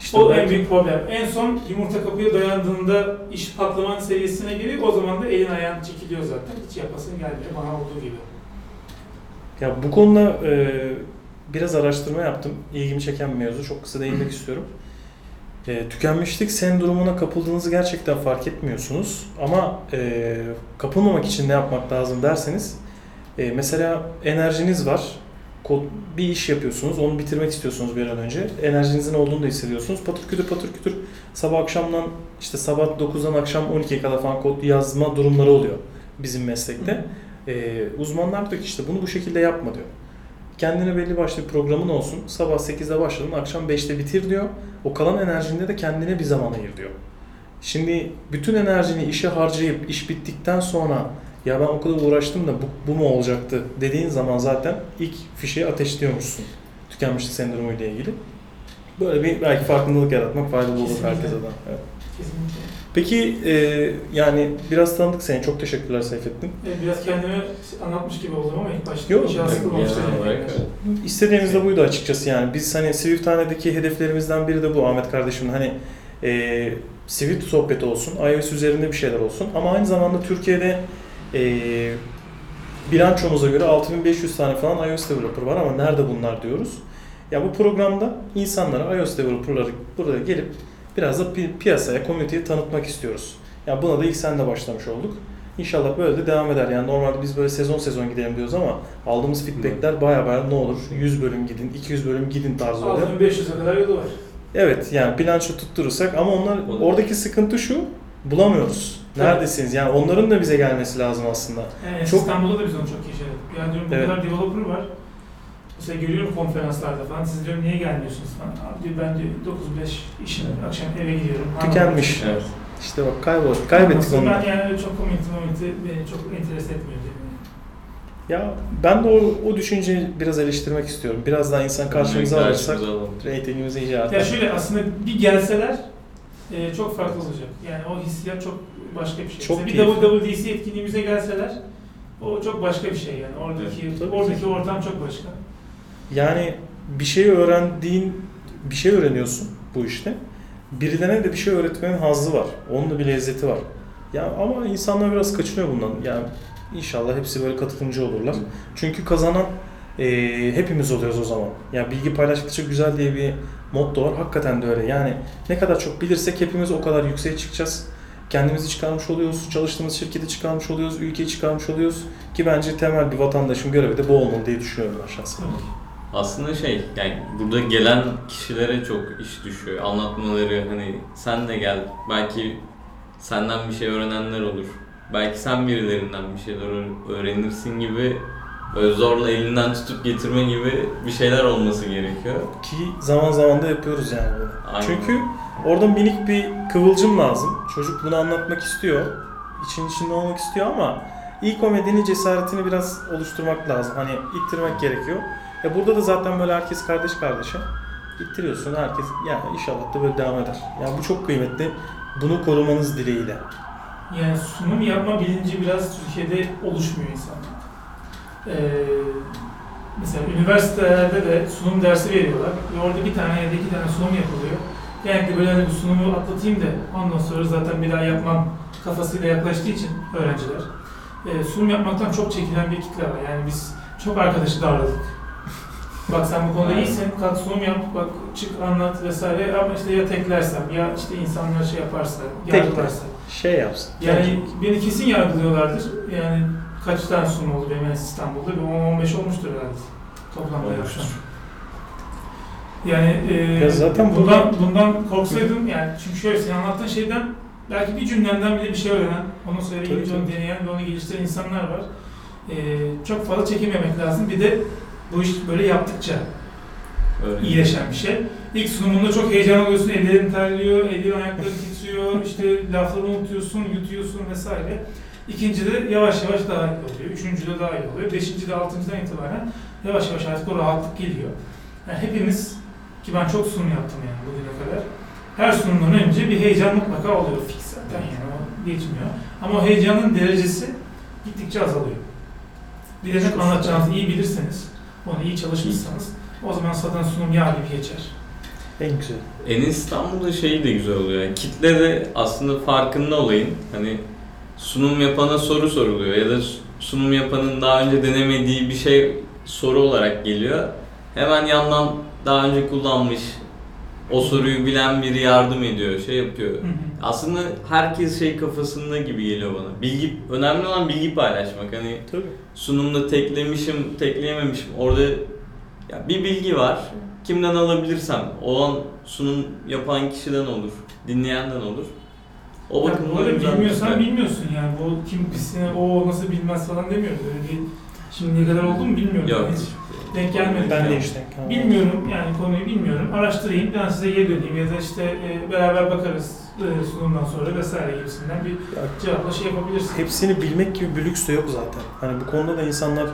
İşte o belki- en büyük problem. En son yumurta kapıya dayandığında iş patlaman seviyesine geliyor. O zaman da elin ayağın çekiliyor zaten. Hiç yapasın gelmiyor bana olduğu gibi. Ya bu konuda e, biraz araştırma yaptım. İlgimi çeken bir mevzu. Çok kısa değinmek istiyorum. E, tükenmişlik sendromuna kapıldığınızı gerçekten fark etmiyorsunuz. Ama e, kapılmamak için ne yapmak lazım derseniz e, mesela enerjiniz var. Ko- Bir iş yapıyorsunuz, onu bitirmek istiyorsunuz bir an önce. Enerjinizin olduğunu da hissediyorsunuz. Patır kütür patır kütür sabah akşamdan işte sabah 9'dan akşam 12'ye kadar falan kod yazma durumları oluyor bizim meslekte. Ee, uzmanlar diyor ki işte bunu bu şekilde yapma diyor. Kendine belli başlı bir programın olsun. Sabah 8'de başladın, akşam 5'te bitir diyor. O kalan enerjinde de kendine bir zaman ayır diyor. Şimdi bütün enerjini işe harcayıp iş bittikten sonra ya ben o kadar uğraştım da bu, bu mu olacaktı dediğin zaman zaten ilk fişeği ateşliyormuşsun. Tükenmişlik sendromu ile ilgili. Böyle bir belki farkındalık yaratmak faydalı olur Kesinlikle. herkese de. Evet. Kesinlikle. Peki e, yani biraz tanıdık seni. Çok teşekkürler Seyfettin. E, Biraz kendimi anlatmış gibi oldum ama ilk başta Yok, inşallah sıkılmamıştır. evet. İstediğimiz de buydu açıkçası yani. Biz hani Swifthane'deki hedeflerimizden biri de bu Ahmet kardeşimin hani e, Swift sohbeti olsun, iOS üzerinde bir şeyler olsun ama aynı zamanda Türkiye'de e, bilançomuza göre 6500 tane falan iOS developer var ama nerede bunlar diyoruz. Ya bu programda insanlara iOS developerları burada gelip biraz da pi- piyasaya, community'ye tanıtmak istiyoruz. Ya buna da ilk sen de başlamış olduk. İnşallah böyle de devam eder. Yani normalde biz böyle sezon sezon gidelim diyoruz ama aldığımız feedbackler baya baya ne olur 100 bölüm gidin, 200 bölüm gidin tarzı oluyor. 6500'e kadar yolu var. Evet yani bilanço tutturursak ama onlar oradaki sıkıntı şu bulamıyoruz. Neredesiniz? Yani onların da bize gelmesi lazım aslında. Yani Çok- İstanbul'da da biz onu çok yaşadık. Yani diyorum bu Evet. kadar developer var. Mesela görüyorum konferanslarda falan. Siz diyorum niye gelmiyorsunuz falan. Abi diyor ben diyor 9-5 işim akşam eve gidiyorum. Tükenmiş. Evet. İşte bak kaybol, kaybettik onu. Ben yani çok community community beni çok interes etmiyor. diyorum. Ya ben de o, o düşünceyi biraz eleştirmek istiyorum. Biraz daha insan karşımıza alırsak reytingimiz iyice Ya artar. şöyle aslında bir gelseler e, çok farklı olacak. Yani o hissiyat çok başka bir şey. Çok Mesela bir. WWDC etkinliğimize gelseler o çok başka bir şey yani. Oradaki Evet, oradaki ortam çok başka. Yani bir şey öğrendiğin, bir şey öğreniyorsun bu işte. Birilerine de bir şey öğretmenin hazzı var. Onun da bir lezzeti var. Ya ama insanlar biraz kaçınıyor bundan. Yani inşallah hepsi böyle katılımcı olurlar. Çünkü kazanan e, hepimiz oluyoruz o zaman. Yani bilgi paylaştıkça güzel diye bir motto var. Hakikaten de öyle. Yani ne kadar çok bilirsek hepimiz o kadar yükseğe çıkacağız. Kendimizi çıkarmış oluyoruz, çalıştığımız şirketi çıkarmış oluyoruz, ülkeyi çıkarmış oluyoruz. Ki bence temel bir vatandaşın görevi de bu olmalı diye düşünüyorum ben şahsen. Aslında şey yani burada gelen kişilere çok iş düşüyor. Anlatmaları hani sen de gel belki senden bir şey öğrenenler olur. Belki sen birilerinden bir şeyler öğ- öğrenirsin gibi böyle zorla elinden tutup getirme gibi bir şeyler olması gerekiyor. Ki zaman zaman da yapıyoruz yani bunu. Aynen. Çünkü orada minik bir kıvılcım lazım. Çocuk bunu anlatmak istiyor. İçin içinde olmak istiyor ama ilk o medeni cesaretini biraz oluşturmak lazım. Hani ittirmek gerekiyor. E burada da zaten böyle herkes kardeş kardeşe. İttiriyorsun herkes yani inşallah da böyle devam eder. Yani bu çok kıymetli. Bunu korumanız dileğiyle. Yani sunum yapma bilinci biraz Türkiye'de oluşmuyor insanlar. Ee, mesela üniversitelerde de sunum dersi veriyorlar ve orada bir tane ya da iki tane sunum yapılıyor. Genellikle böyle hani bu sunumu atlatayım da ondan sonra zaten bir daha yapmam kafasıyla yaklaştığı için öğrenciler. Ee, sunum yapmaktan çok çekilen bir kitle var. Yani biz çok arkadaşı darladık. Bak sen bu konuda iyisin, kalk sunum yap, bak çık anlat vesaire ama işte ya teklersem ya işte insanlar şey yaparsa, yargılarsa. Şey yapsın. Yani beni kesin yargılıyorlardır. Yani kaç tane sunum oldu benim en İstanbul'da? Bir 10-15 olmuştur herhalde. Toplamda yapsam. Yani e, Ya zaten bundan, bundan korksaydım yani çünkü şöyle senin anlattığın şeyden belki bir cümlenden bile bir şey öğrenen, onu iyice onu deneyen ve onu geliştiren insanlar var. E, çok fazla çekinmemek lazım. Bir de bu iş böyle yaptıkça Öyle. iyileşen bir şey. İlk sunumunda çok heyecan alıyorsun, ellerin terliyor, ellerin ayakların titriyor, işte lafları unutuyorsun, yutuyorsun vesaire. İkincide yavaş yavaş daha iyi oluyor, üçüncüde daha iyi oluyor, beşincide, altıncıdan itibaren yavaş yavaş artık o rahatlık geliyor. Yani hepimiz, ki ben çok sunum yaptım yani bugüne kadar, her sunumdan önce bir heyecan mutlaka oluyor fix zaten yani o geçmiyor. Ama o heyecanın derecesi gittikçe azalıyor. Bir de ne anlatacağınızı iyi bilirseniz, onu iyi çalışmışsanız o zaman zaten sunum yağ gibi geçer. En güzel. En İstanbul'da şey de güzel oluyor. Yani kitle de aslında farkında olayın. Hani sunum yapana soru soruluyor ya da sunum yapanın daha önce denemediği bir şey soru olarak geliyor. Hemen yandan daha önce kullanmış, o soruyu bilen biri yardım ediyor, şey yapıyor. Hı hı. Aslında herkes şey kafasında gibi geliyor bana. Bilgi önemli olan bilgi paylaşmak. Hani Tabii. sunumda teklemişim, tekleyememişim. Orada ya bir bilgi var. Kimden alabilirsem, o an sunum yapan kişiden olur, dinleyenden olur. O Ya bakımdan bu arada güzel bilmiyorsan şey. bilmiyorsun yani. Bu kim pisine, o nasıl bilmez falan demiyoruz. Öyle bir şimdiye kadar oldu mu bilmiyorum. Yok. Hiç denk gelmedi. Ben yani. de işte. Bilmiyorum yani konuyu bilmiyorum. Araştırayım, ben size geri döneyim ya da işte e, beraber bakarız e, sunumdan sonra vesaire gibisinden bir Ya, cevapla şey yapabilirsin. hepsini bilmek gibi bir lüks de yok zaten. Hani bu konuda da insanlar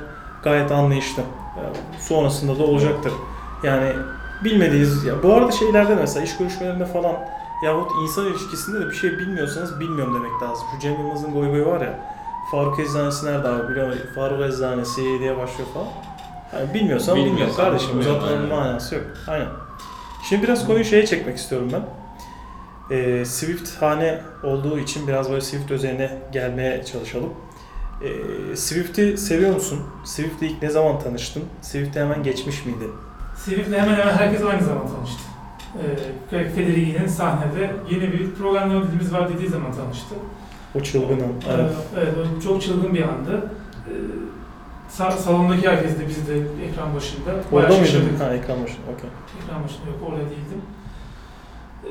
gayet anlayışlı. Ya, Sonrasında da olacaktır. Yani bilmediğiniz ya bu arada şeylerde mesela iş görüşmelerinde falan yahut insan ilişkisinde de bir şey bilmiyorsanız bilmiyorum demek lazım. Şu Cem Yılmaz'ın goy goyu var ya Faruk Eczanesi nerede abi biliyor musun? Faruk Eczanesi diye başlıyor falan. Yani bilmiyorsan bilmiyorum kardeşim. Uzatmanın manası yok. Aynen. Şimdi biraz konuyu şeye çekmek istiyorum ben. Ee, Swift hane olduğu için biraz böyle Swift üzerine gelmeye çalışalım. Ee, Swift'i seviyor musun? Swift'le ilk ne zaman tanıştın? Swift'e hemen geçmiş miydi? Swift'le hemen hemen herkes aynı zaman tanıştı. Ee, Federigi'nin sahnede yeni bir programlama dilimiz var dediği zaman tanıştı. O çılgının. Ee, Evet. Evet, o çok çılgın bir andı. Sa- salondaki herkes de biz de ekran başında. Orada mıydın? Ha ekran başında. Okey. Ekran başında yok, orada değildim. Ee,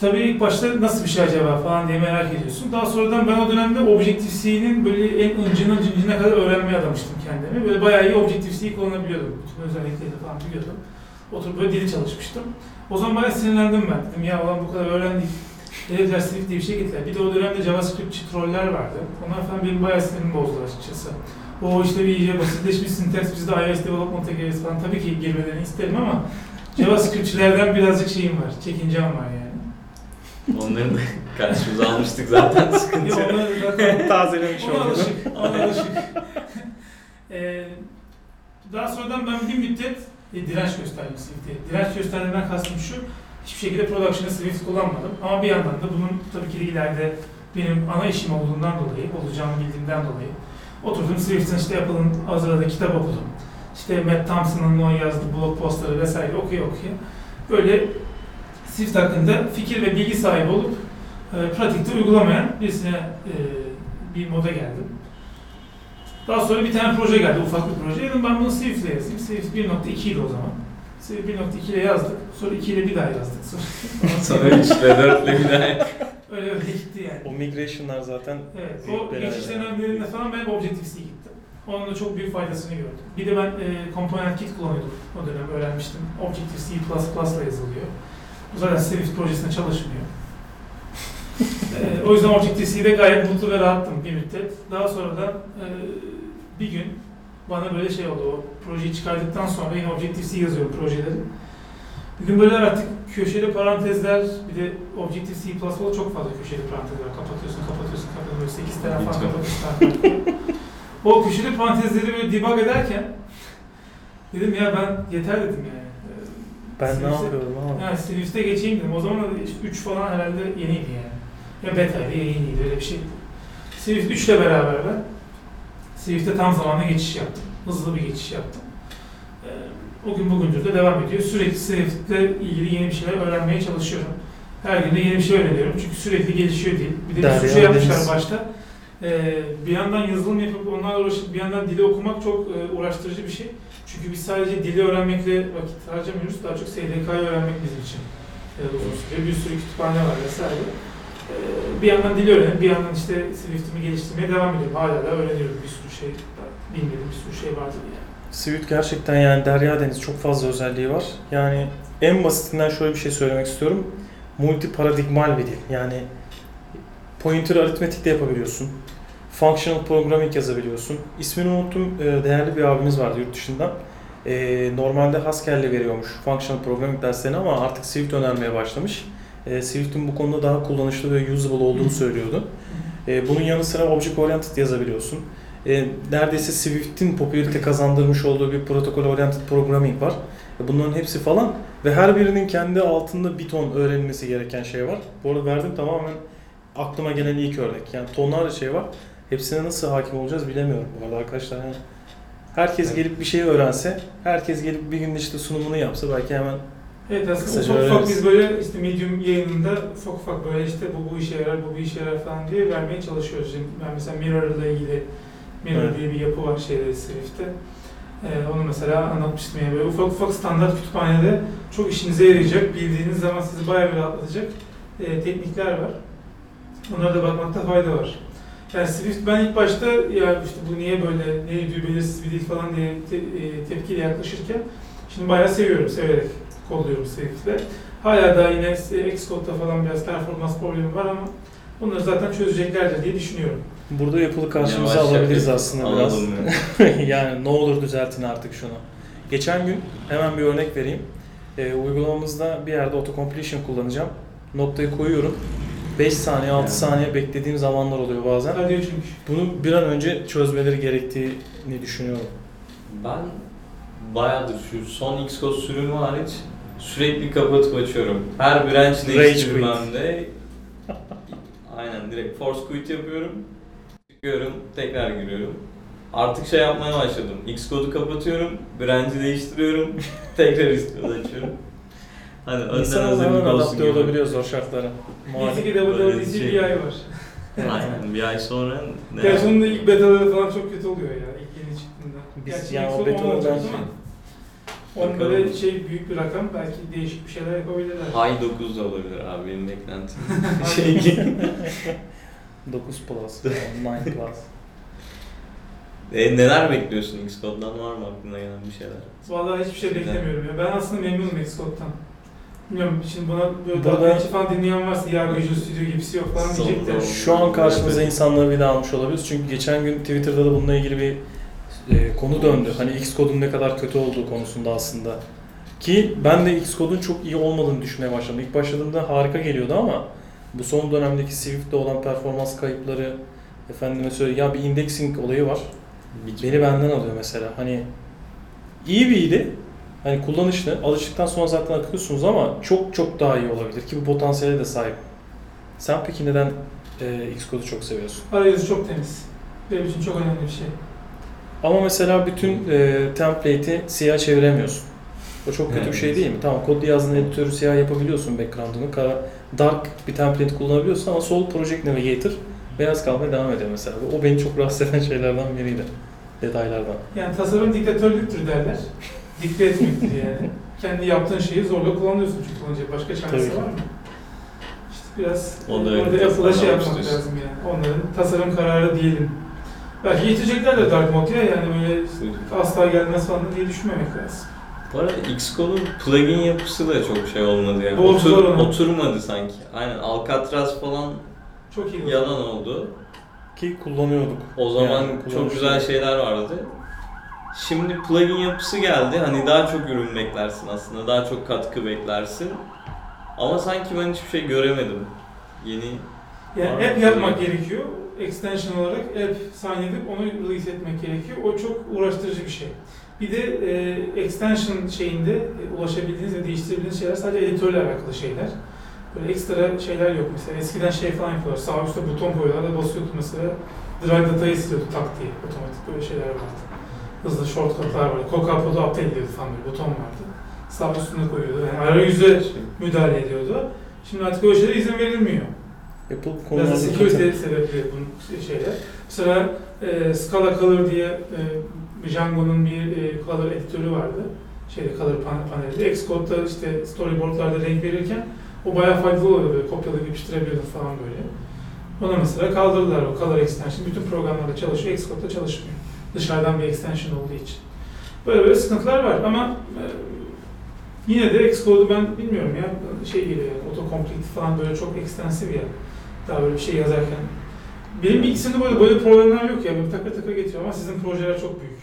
tabii ilk başta nasıl bir şey acaba falan diye merak ediyorsun. Daha sonradan ben o dönemde Objective-C'nin böyle en öncünden cincine kadar öğrenmeye adamıştım kendimi. Böyle bayağı iyi Objective-C'yi kullanabiliyordum. Bütün özelliklerini falan biliyordum. Oturup böyle dili çalışmıştım. O zaman bayağı sinirlendim ben. Dedim ya ulan bu kadar öğrendik. Dediler Swift diye bir şey getirdiler. Bir de o dönemde JavaScriptçi troller vardı. Onlar falan benim bayağı sinirimi bozdu açıkçası. O işte bir iyice basitleşmiş sinteks, biz de iOS development'a gireriz falan. Tabii ki girmelerini isterim ama JavaScriptçilerden birazcık şeyim var, çekincem var yani. Onları da karşımıza almıştık zaten sıkıntı yok. onları zaten Tazelemiş ona oldu. alışık, ona alışık. Ee, daha sonradan ben bir müddet direnç gösterdim Swift'e. Direnç gösterdiğimden kastım şu, hiçbir şekilde production'da Swift kullanmadım. Ama bir yandan da bunun tabii ki de ileride benim ana işim olduğundan dolayı, olacağını bildiğimden dolayı oturdum Swift'in işte Apple'ın hazırladığı kitap okudum. İşte Matt Thompson'ın o yazdığı blog postları vesaire okuya okuya böyle Swift hakkında fikir ve bilgi sahibi olup e, pratikte uygulamayan birisine e, bir moda geldim. Daha sonra bir tane proje geldi, ufak bir proje. Dedim ben bunu Swift'le yazayım. Swift 1.2 idi o zaman. Swift 1.2 ile yazdık. Sonra 2 ile bir daha yazdık. Sonra, Sonra 3 ile 4 ile bir daha. öyle öyle gitti yani. O migration'lar zaten Evet, o geçiş dönemlerinde falan ben Objective-C gittim. Onun da çok büyük faydasını gördüm. Bir de ben e, Component Kit kullanıyordum o dönem öğrenmiştim. Objective-C++ ile yazılıyor. Bu zaten Swift projesinde çalışmıyor. E, o yüzden Objective-C'de gayet mutlu ve rahattım bir müddet. Daha sonra da e, bir gün bana böyle şey oldu, o projeyi çıkardıktan sonra yine Objective-C yazıyorum projeleri. Bir gün böyle artık köşeli parantezler, bir de Objective-C++'da çok fazla köşeli parantez var. Kapatıyorsun, kapatıyorsun, kapatıyorsun. Böyle 8 tane falan kapatıyorsun. o köşeli parantezleri böyle debug ederken dedim ya ben yeter dedim yani. Ben ne Swift'e- yapıyorum abi? Yani Swift'e geçeyim dedim. O zaman da 3 falan herhalde yeniydi yani. Ya beta'ydı ya yeniydi öyle bir şeydi. Swift 3 ile beraber ben Swift'e tam zamanlı geçiş yaptım. Hızlı bir geçiş yaptım. Ee, o gün bugündür de devam ediyor. Sürekli Swift'le ilgili yeni bir şeyler öğrenmeye çalışıyorum. Her gün de yeni bir şey öğreniyorum. Çünkü sürekli gelişiyor dil. Bir de bir sürü şey yapmışlar başta. Ee, bir yandan yazılım yapıp onlarla uğraşıp bir yandan dili okumak çok e, uğraştırıcı bir şey. Çünkü biz sadece dili öğrenmekle vakit harcamıyoruz. Daha çok SDK'yı öğrenmek bizim için e, uzun. Bir sürü kütüphane var vesaire. Ee, bir yandan dili öğrenip bir yandan işte Swift'imi geliştirmeye devam ediyorum. Hala da öğreniyorum bir sürü şey. Bilmediğim bir sürü şey vardır yani. Swift gerçekten yani derya deniz çok fazla özelliği var. Yani en basitinden şöyle bir şey söylemek istiyorum. Multi paradigmal bir dil. Yani pointer aritmetik de yapabiliyorsun. Functional programming yazabiliyorsun. İsmini unuttum. Ee, Değerli bir abimiz vardı yurt dışından. Ee, Normalde Haskell'le veriyormuş functional programming derslerini ama artık Swift önermeye başlamış. Ee, Swift'in bu konuda daha kullanışlı ve usable olduğunu söylüyordu. Ee, bunun yanı sıra Object Oriented yazabiliyorsun. Ee, neredeyse Swift'in popülarite kazandırmış olduğu bir protokol oriented programming var. E, Bunların hepsi falan ve her birinin kendi altında bir ton öğrenilmesi gereken şey var. Bu arada verdim tamamen aklıma gelen ilk örnek. Yani tonlarca şey var. Hepsine nasıl hakim olacağız bilemiyorum bu arada arkadaşlar. Yani Herkes gelip bir şey öğrense, herkes gelip bir günde işte sunumunu yapsa belki hemen Evet aslında Kısaca ufak ufak biz böyle işte Medium yayınında ufak ufak böyle işte bu bu işe yarar, bu bu işe yarar falan diye vermeye çalışıyoruz. Şimdi ben mesela Mirror ile ilgili Mirror Evet. diye bir yapı var şeyde Swift'te. Ee, onu mesela anlatmıştım yani böyle ufak ufak standart kütüphanede çok işinize yarayacak, bildiğiniz zaman sizi bayağı bir rahatlatacak e, teknikler var. Onlara da bakmakta fayda var. Yani Swift ben ilk başta ya işte bu niye böyle, ne diyor belirsiz bir dil falan diye te, e, tepkiyle yaklaşırken şimdi bayağı seviyorum, severek kodluyorum Swift'le. Hala da yine Xcode'da falan biraz performans problemi var ama bunları zaten çözeceklerdir diye düşünüyorum. burada yapılı karşımıza Yavaş alabiliriz yap- aslında biraz. yani. yani ne olur düzeltin artık şunu. Geçen gün hemen bir örnek vereyim. Ee, uygulamamızda bir yerde autocompletion kullanacağım. Noktayı koyuyorum. 5 saniye, 6 Yani. saniye beklediğim zamanlar oluyor bazen. Hadi çünkü. Bunu bir an önce çözmeleri gerektiğini düşünüyorum. Ben bayağıdır şu son Xcode sürümü hariç sürekli kapatıp açıyorum. Her branch değiştirmemde aynen direkt force quit yapıyorum. Çıkıyorum, tekrar giriyorum. Artık şey yapmaya başladım. Xcode'u kapatıyorum, branch'i değiştiriyorum, tekrar Xcode açıyorum. Hani önden İnsan hemen hazırlık olsun adapte gibi. olabiliyor zor şartlara. Neyse Malum. ki Böyle WWDC şey- bir ay var. Aynen bir ay sonra ne Gerçi onun da ilk betaları falan çok kötü oluyor ya ilk yeni çıktığında. Biz Gerçi yani o Xcode betaları on olacak ben- değil mi? Onun Bakalım. böyle şey büyük bir rakam belki değişik bir şeyler yapabilirler. High 9 da olabilir abi benim beklentim. Şey şey 9 plus, 9 plus. E, neler bekliyorsun Xcode'dan var mı aklına gelen bir şeyler? Vallahi hiçbir şey beklemiyorum ya. Ben aslında memnunum Xcode'dan. Bilmiyorum şimdi buna böyle Burada- daha falan dinleyen varsa ya Visual Studio gibisi yok falan Son- diyecek de. son- Şu an karşımıza insanları bir daha almış olabiliriz. Çünkü geçen gün Twitter'da da bununla ilgili bir e, konu döndü. Hani Xcode'un ne kadar kötü olduğu konusunda aslında. Ki ben de Xcode'un çok iyi olmadığını düşünmeye başladım. İlk başladığımda harika geliyordu ama bu son dönemdeki Swift'te olan performans kayıpları efendime söyle ya bir indexing olayı var. Beni benden alıyor mesela. Hani iyi biriydi. Hani kullanışlı. Alıştıktan sonra zaten akıyorsunuz ama çok çok daha iyi olabilir ki bu potansiyele de sahip. Sen peki neden e, Xcode'u çok seviyorsun? Arayüzü çok temiz. Benim için çok önemli bir şey. Ama mesela bütün e, template'i siyah çeviremiyorsun. O çok kötü bir şey değil mi? Tamam kod yazdığın editörü siyah yapabiliyorsun background'unu. Kara, dark bir template kullanabiliyorsun ama sol Project Navigator beyaz kalmaya devam ediyor mesela. O beni çok rahatsız eden şeylerden biriydi. Detaylardan. Yani tasarım diktatörlüktür derler. Dikte etmektir yani. Kendi yaptığın şeyi zorla kullanıyorsun çünkü kullanacak başka Tabii şansı ki. var mı? İşte biraz O da orada öyle Apple'a şey yapmak lazım yani. Onların tasarım kararı diyelim. Belki getirecekler de Dark Mode ya yani böyle asla gelmez falan diye düşünmemek lazım. Bu arada Xcode'un plugin yapısı da çok şey olmadı yani. Otur, oturmadı sanki. Aynen Alcatraz falan Çok iyi. yalan oldu. Ki kullanıyorduk. O zaman Yani çok güzel şeyler vardı. Şimdi plugin yapısı geldi. Hani daha çok ürün beklersin aslında. Daha çok katkı beklersin. Ama sanki ben hiçbir şey göremedim. Yeni Yani Var mı? yapmak gerekiyor. Extension olarak app sign edip onu release etmek gerekiyor. O çok uğraştırıcı bir şey. Bir de e, extension şeyinde e, ulaşabildiğiniz ve değiştirebildiğiniz şeyler sadece editörle alakalı şeyler. Böyle ekstra şeyler yok mesela. Eskiden şey falan yapıyorlar. Sağ üstte buton koyuyorlar da basıyordun mesela. Drive datayı istiyordu tak diye. Otomatik böyle şeyler vardı. Hızlı shortcutlar vardı. Coca-Cola update ediyordu falan böyle buton vardı. Sağ üstüne koyuyordu. Yani arayüze müdahale ediyordu. Şimdi artık öyle şeylere izin verilmiyor. Apple bu Biraz konularda security sebepli bunun şeyler. Mesela e, Scala Color diye e, Django'nun bir e, color editörü vardı. Şeyde color pan- panelde. Xcode'da işte storyboardlarda renk verirken o bayağı faydalı oluyor böyle kopyalayıp yapıştırabiliyordun falan böyle. Ona mesela kaldırdılar o color extension. Bütün programlarda çalışıyor, Xcode'da çalışmıyor. Dışarıdan bir extension olduğu için. Böyle böyle sıkıntılar var ama e, yine de Xcode'u ben bilmiyorum ya şey geliyor yani autocomplete falan böyle çok ekstensif ya. Daha böyle bir şey yazarken. Benim bilgisayarımda böyle böyle problemler yok ya. Böyle takır takır getiriyor ama sizin projeler çok büyük.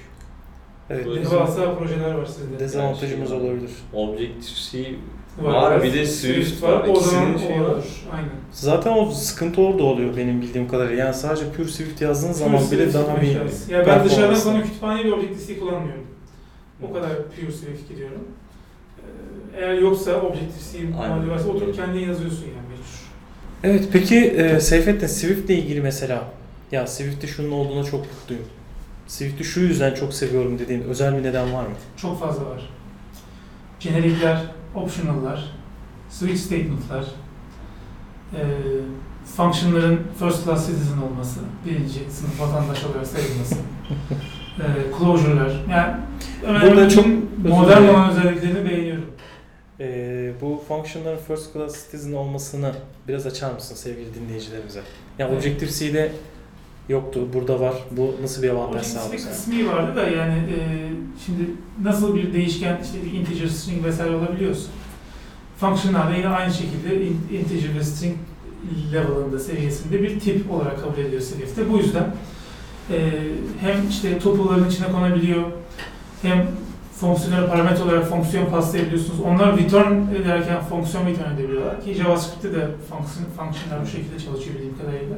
Evet, Devasa projeler var sizde. dezavantajımız olabilir. Objective-C var, bir de Swift var. O zaman İkisinin şeyi o var. olur. Aynen. Zaten o sıkıntı orada oluyor benim bildiğim kadarıyla. Yani sadece Pure Swift yazdığın zaman Pure bile Swift daha bir imkanız. Ya ben dışarıdan sana kütüphaneye bir Objective-C kullanmıyorum. O kadar Pure Swift gidiyorum. Ee, Eğer yoksa Objective-C varsa oturup kendin yazıyorsun yani. Evet peki e, Seyfettin Swift'le ilgili mesela ya Swift'te şunun olduğuna çok mutluyum. Swift'i şu yüzden çok seviyorum dediğin özel bir neden var mı? Çok fazla var. Jenerikler, optional'lar, switch statement'lar, e, function'ların first class citizen olması, birinci sınıf vatandaş olarak sayılması, e, closure'lar. Yani Burada çok- modern olan özelliklerini beğeniyorum. Ee, bu function'ların first class citizen olmasını biraz açar mısın sevgili dinleyicilerimize? Yani Evet. Objective-C'de yoktu, burada var. Bu nasıl bir avantaj sağlıyor? sana? kısmı vardı da yani e, şimdi nasıl bir değişken işte bir integer string vesaire olabiliyorsa function'larda yine aynı şekilde in- integer ve string level'ında seviyesinde bir tip olarak kabul ediyor Swift'te. Bu yüzden e, hem işte tuple'ların içine konabiliyor hem fonksiyonel parametre olarak fonksiyon paslayabiliyorsunuz. Onlar return ederken fonksiyon return edebiliyorlar ki JavaScript'te de fonksiyon, function'lar bu şekilde çalışıyor bildiğim kadarıyla.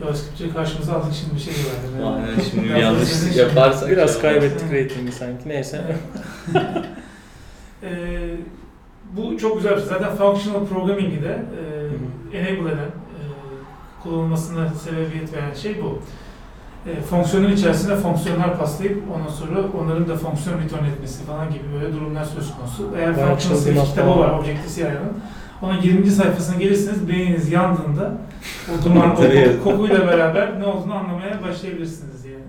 JavaScript'i karşımıza aldık şimdi bir şey var. Aynen şimdi bir sözleşme- yaparsak. Biraz ya. kaybettik ratingi sanki. Neyse. Ee, bu çok güzel bir şey. Zaten functional programming'i de e, enable eden, e, kullanılmasına sebebiyet veren şey bu. E, fonksiyonun içerisinde fonksiyonlar paslayıp ondan sonra onların da fonksiyon return etmesi falan gibi böyle durumlar söz konusu. Eğer functional Swift kitabı var Objective-C'nin. Onun 20. sayfasına gelirseniz beyniniz yandığında o duman, o kokuyla beraber ne olduğunu anlamaya başlayabilirsiniz yani.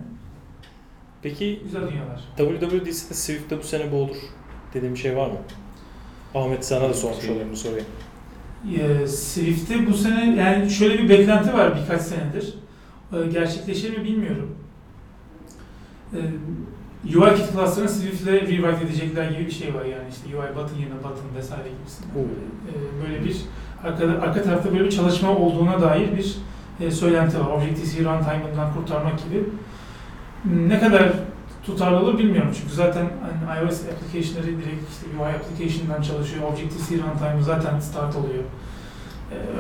Peki Güzel dünyalar. WWDC'de Swift'te bu sene bu olur dediğim bir şey var mı? Ahmet sana da sormuş olayım bu soruyu. Ee, Swift'te bu sene yani şöyle bir beklenti var birkaç senedir. Ee, gerçekleşir mi bilmiyorum. Ee, UI kit class'larını Swift'le rewrite edecekler gibi bir şey var yani işte UI button yerine button vesaire gibisinden. Böyle, e, böyle bir arka, arka tarafta böyle bir çalışma olduğuna dair bir e, söylenti var. Objective-C runtime'ından kurtarmak gibi. Ne kadar tutarlı olur bilmiyorum çünkü zaten hani iOS application'ları direkt işte UI application'dan çalışıyor. Objective-C runtime zaten start oluyor.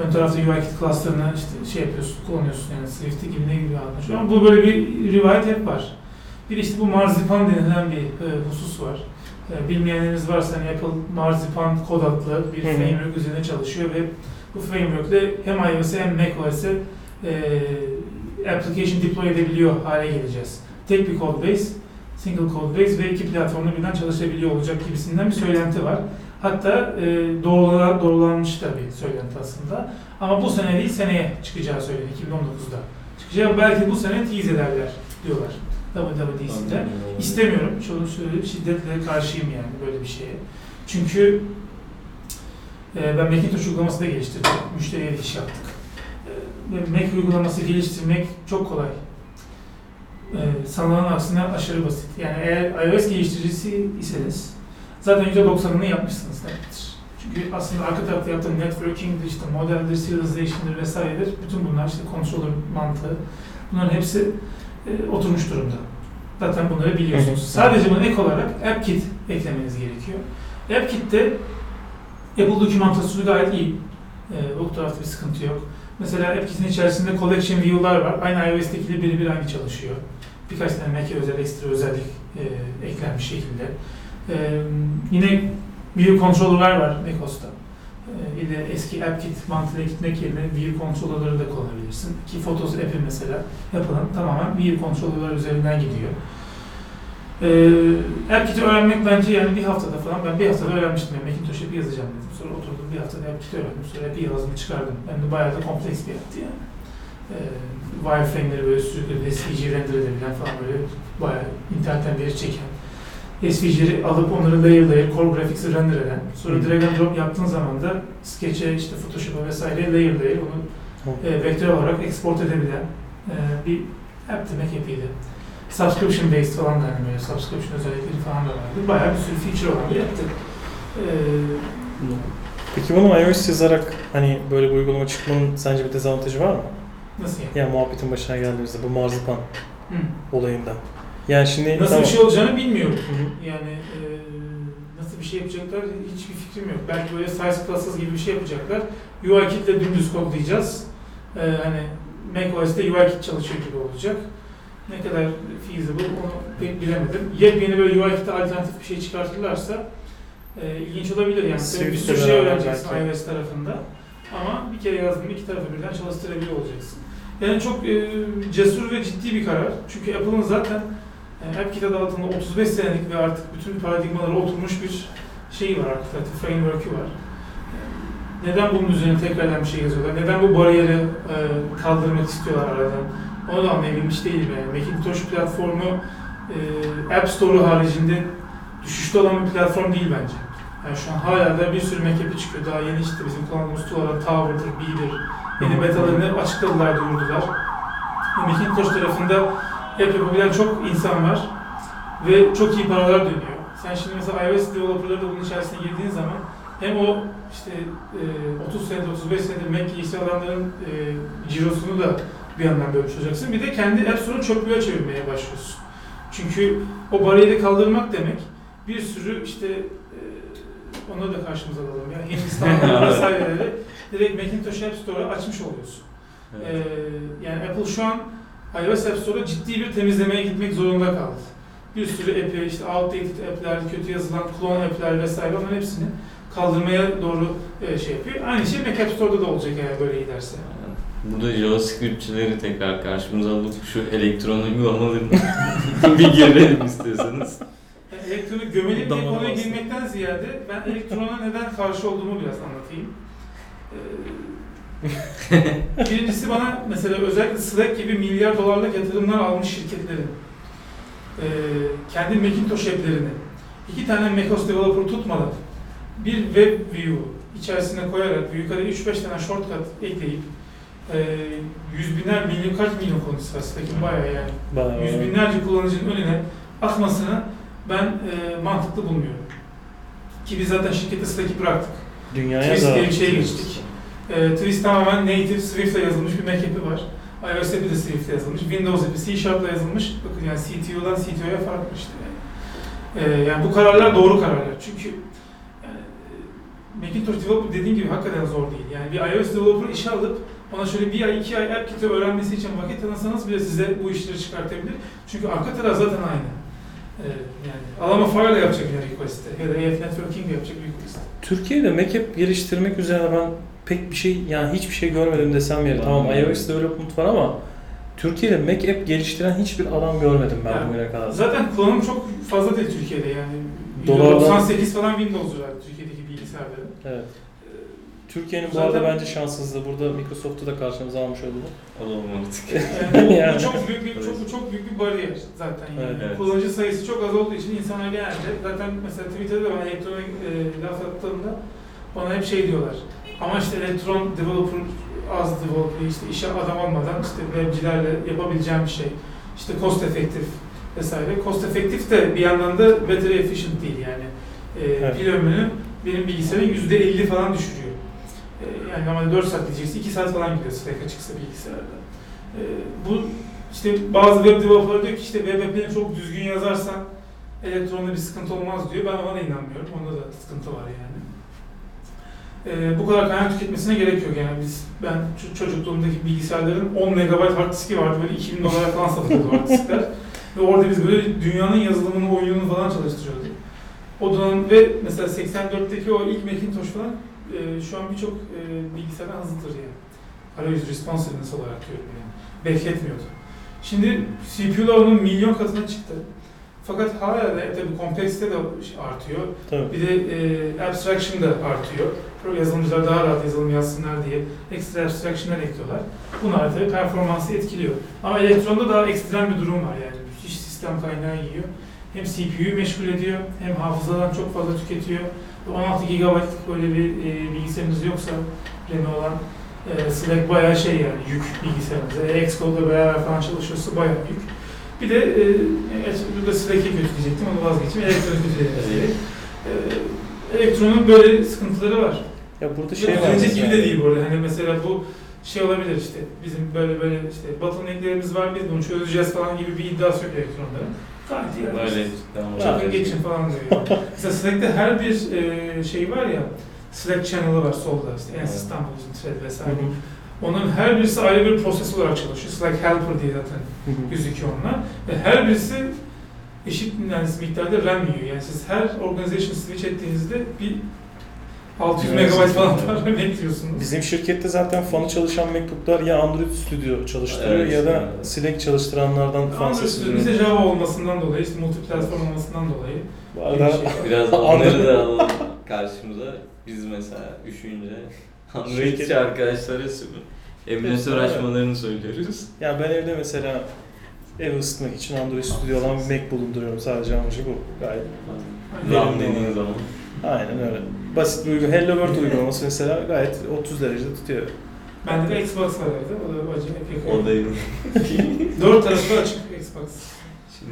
Ön tarafta UI kit class'larını işte şey yapıyorsun, kullanıyorsun yani Swift'te gibi ne gibi anlaşıyor. Ama bu böyle bir rivayet hep var. Bir işte bu marzipan denilen bir e, husus var. E, bilmeyenleriniz varsa hani Apple marzipan kod adlı bir Hı hı. framework üzerine çalışıyor ve bu framework'le hem iOS'e hem macOS'e e, application deploy edebiliyor hale geleceğiz. Tek bir code base, single code base ve iki platformda birden çalışabiliyor olacak gibisinden bir söylenti var. Hatta e, doğrula, doğrulanmış da bir söylenti aslında. Ama bu sene değil seneye çıkacağı söyleniyor 2019'da. Çıkacağı belki bu sene tease ederler diyorlar WWDC'de. İstemiyorum. Şunu şöyle şiddetle karşıyım yani böyle bir şeye. Çünkü e, ben Macintosh uygulaması da geliştirdim. Müşteriye de iş yaptık. E, Mac uygulaması geliştirmek çok kolay. E, sanılanın aksine aşırı basit. Yani eğer iOS geliştiricisi iseniz zaten %90'ını yapmışsınız demektir. Çünkü aslında arka tarafta yaptığım networking'dir, işte modeldir, serialization'dır vesairedir. Bütün bunlar işte controller mantığı. Bunların hepsi e, oturmuş durumda. Zaten bunları biliyorsunuz. Sadece buna ek olarak AppKit eklemeniz gerekiyor. AppKit'te Apple dokümantasyonu gayet iyi. E, bu tarafta bir sıkıntı yok. Mesela AppKit'in içerisinde collection view'lar var. Aynı iOS'tekiyle birebir aynı çalışıyor. Birkaç tane Mac'e özel ekstra özellik e, eklenmiş şekilde. E, yine view controller'lar var macOS'ta. E, bir de eski AppKit mantığıyla gitmek yerine view controller'ları da kullanabilirsin. Ki Photos app'i mesela yapılan tamamen view controller'lar üzerinden gidiyor. Ee, AppKit'i öğrenmek bence yani bir haftada falan, ben bir haftada öğrenmiştim. Yani Macintosh app'i yazacağım dedim. Sonra oturdum bir haftada AppKit'i öğrendim. Sonra app'i yazdım çıkardım. Hem de bayağı da kompleks bir app'ti yani. Ee, wireframe'leri böyle sürükledi, SVG render edebilen falan böyle bayağı internetten veri çeken. SVG'leri alıp onları layer layer core graphics'i render eden. Sonra Hı. drag and drop yaptığın zaman da Sketch'e, işte Photoshop'a vesaire layer layer onu e, vektör olarak export edebilen e, bir app demek app'iydi. Subscription based falan da böyle subscription özellikleri falan da vardı. Bayağı bir sürü feature olan bir app'ti. E, Peki bunu iOS yazarak hani böyle bir uygulama çıkmanın sence bir dezavantajı var mı? nasıl yani? Yani muhabbetin başına geldiğimizde bu marzipan Hı. olayında. Yani şimdi Nasıl tamam. bir şey olacağını bilmiyorum. Yani e, nasıl bir şey yapacaklar hiçbir fikrim yok. Belki böyle size classes gibi bir şey yapacaklar. UI kit ile dümdüz kodlayacağız. E, hani macOS'te UI kit çalışıyor gibi olacak. Ne kadar feasible onu pek bilemedim. Yepyeni böyle UI kit'e alternatif bir şey çıkartırlarsa e, ilginç olabilir yani. Tabii bir sürü şey öğreneceksin belki. iOS tarafında. Ama bir kere yazdığında iki tarafı birden çalıştırabiliyor olacaksın. Yani çok e, cesur ve ciddi bir karar. Çünkü Apple'ın zaten AppKit adı altında 35 senelik ve artık bütün paradigmalara oturmuş bir şeyi var artık, framework'ü var. Neden bunun üzerine tekrardan bir şey yazıyorlar? Neden bu bariyeri e, kaldırmak istiyorlar aradan? Onu da anlayabilmiş değilim yani. Macintosh platformu e, App Store'u haricinde düşüşte olan bir platform değil bence. Yani şu an hala da bir sürü app'i çıkıyor. Daha yeni işte bizim kullandığımız tool'lar Tower'dır, Bee'dir. Yeni betalarını açıkladılar, duyurdular. Macintosh tarafında app yapabilen çok insan var ve çok iyi paralar dönüyor. Sen şimdi mesela iOS developerları da bunun içerisine girdiğin zaman hem o işte e, 30 senedir, 35 senedir Mac ilgisi alanların e, cirosunu da bir yandan bölmüş olacaksın. Bir de kendi App Store'u çöplüğe çevirmeye başlıyorsun. Çünkü o bariyeri kaldırmak demek bir sürü işte e, onu da karşımıza alalım ya Hindistan'da vesaireleri direkt Macintosh App Store'a açmış oluyorsun. Ee, yani Apple şu an iOS App Store'a ciddi bir temizlemeye gitmek zorunda kaldı. Bir sürü app'i, işte outdated app'ler, kötü yazılan clone app'ler vesaire onların hepsini kaldırmaya doğru e, şey yapıyor. Aynı şey Mac App Store'da da olacak eğer böyle giderse. Burada JavaScript'çileri tekrar karşımıza alıp şu elektron uygulamalarını bir girelim istiyorsanız. Yani elektronu gömeli bir konuya girmekten ziyade ben elektrona neden karşı olduğumu biraz anlatayım. Ee, Birincisi bana mesela özellikle Slack gibi milyar dolarlık yatırımlar almış şirketlerin e, kendi Macintosh app'lerini iki tane macOS developer tutmadan bir web view içerisine koyarak yukarı 3-5 tane shortcut ekleyip e, yüz binler milyon kaç milyon kullanıcısı var Slack'in bayağı yani Bayağı- yüz binlerce kullanıcının önüne atmasını ben e, mantıklı bulmuyorum. Ki biz zaten şirkette Slack'i bıraktık. Dünyaya Twist da diye bir şeye geçtik. E, Twist tamamen native Swift'le yazılmış bir Mac app'i var. iOS app'i de Swift'le yazılmış. Windows app'i C Sharp'la yazılmış. Bakın yani CTO'dan CTO'ya farklı işte. Yani. E, yani bu kararlar doğru kararlar. Çünkü yani, e, Macintosh developer dediğim gibi hakikaten zor değil. Yani bir iOS developer işe alıp ona şöyle bir ay, iki ay AppKit'i öğrenmesi için vakit tanısanız bile size bu işleri çıkartabilir. Çünkü arka taraf zaten aynı. Ee, yani Alama Fire yapacak bir request'i ya da AF Networking yapacak bir request'i. Türkiye'de Mac app geliştirmek üzerine ben pek bir şey yani hiçbir şey görmedim desem yeri. Tamam iOS development var ama Türkiye'de Mac app geliştiren hiçbir adam görmedim ben Yani bugüne kadar. Zaten kullanım çok fazla değil Türkiye'de yani. Dolardan- 98 falan Windows var Türkiye'deki bilgisayarların. Evet. Türkiye'nin bu arada bence şanssızlığı. Burada Microsoft'u da karşımıza almış oldu. Olalım artık. Yani bu, Yani. bu çok büyük bir çok çok büyük bir bariyer zaten. Yani. Evet, evet. Kullanıcı sayısı çok az olduğu için insanlar genelde zaten mesela Twitter'da ben elektronik e, laf attığımda bana hep şey diyorlar. Ama işte elektron developer az developer işte işe adam olmadan işte webcilerle yapabileceğim bir şey. İşte cost effective vesaire. Cost effective de bir yandan da battery efficient değil yani. E, Evet. Pil ömrünü benim bilgisayarın %50 falan düşürüyor. E, yani normalde 4 saat diyeceksin 2 saat falan gidiyor Slack açıksa bilgisayarda. E, bu işte bazı web developerlar diyor ki işte web app'ini çok düzgün yazarsan elektronda bir sıkıntı olmaz diyor. Ben ona inanmıyorum. Onda da sıkıntı var yani. Ee, bu kadar kaynak tüketmesine gerek yok yani biz ben çocukluğumdaki bilgisayarların 10 MB hard diski vardı böyle 2000 dolara falan satılıyordu hard diskler ve orada biz böyle dünyanın yazılımını oyununu falan çalıştırıyorduk. O dönem ve mesela 84'teki o ilk Macintosh falan e, şu an birçok e, bilgisayardan hızlıdır yani. Arayüz responsiveness olarak diyorum yani. Bekletmiyordu. Şimdi CPU'lar onun milyon katına çıktı. Fakat hala da tabii kompleksite de artıyor. Tabii. Bir de e, abstraction da artıyor. Yazılımcılar daha rahat yazılım yazsınlar diye ekstra abstraction'lar ekliyorlar. Bunlar tabii performansı etkiliyor. Ama elektronda daha ekstrem bir durum var yani. Müthiş sistem kaynağı yiyor. Hem CPU'yu meşgul ediyor, hem hafızadan çok fazla tüketiyor. Ve 16 GB'lık böyle bir e, bilgisayarınız yoksa RAM'i olan e, Slack bayağı şey yani yük bilgisayarınıza. E, Xcode'la beraber falan çalışıyorsa bayağı yük. Bir de e, kötü diyecektim onu vazgeçeyim. Elektron kötü Evet. e, elektronun böyle sıkıntıları var. Ya burada Şey şey var. Önceki gibi de değil bu arada. Hani mesela bu şey olabilir işte bizim böyle böyle işte bottlenecklerimiz var biz bunu çözeceğiz falan gibi bir iddiası yok elektronların. Gayet iyi. Çakın geçin falan diyor. mesela Slack'te her bir e, şey var ya Slack channel'ı var solda işte en Evet. İstanbul'un thread Hı vesaire. hı. Onun her birisi ayrı bir proses olarak çalışıyor. Slack helper diye zaten gözüküyor onlar. Ve her birisi eşit yani miktarda RAM yiyor. Yani siz her organization switch ettiğinizde bir 600 Evet. MB falan para bekliyorsunuz. Bizim şirkette zaten fanı çalışan MacBook'lar ya Android Studio çalıştırıyor Evet, ya da. Slack çalıştıranlardan fan Android bizde duyuyorum. Java olmasından dolayı, işte multiplatform olmasından dolayı. Bu bir arada şey. Biraz onları da alalım karşımıza. Biz mesela üşüyünce Androidçi Şirket- arkadaşlara emülatör Evet. açmalarını söylüyoruz. ya ben evde mesela ev ısıtmak için Android Studio olan bir Mac bulunduruyorum sadece amacı bu. Gayet. RAM dediğin zaman. Aynen öyle. Basit bir uygulama. Hello World uygulaması mesela gayet 30 derecede tutuyor. Bende de Xbox var evde. O da acayip yakıyor. O değil. Dört tarafı açık Xbox. Şimdi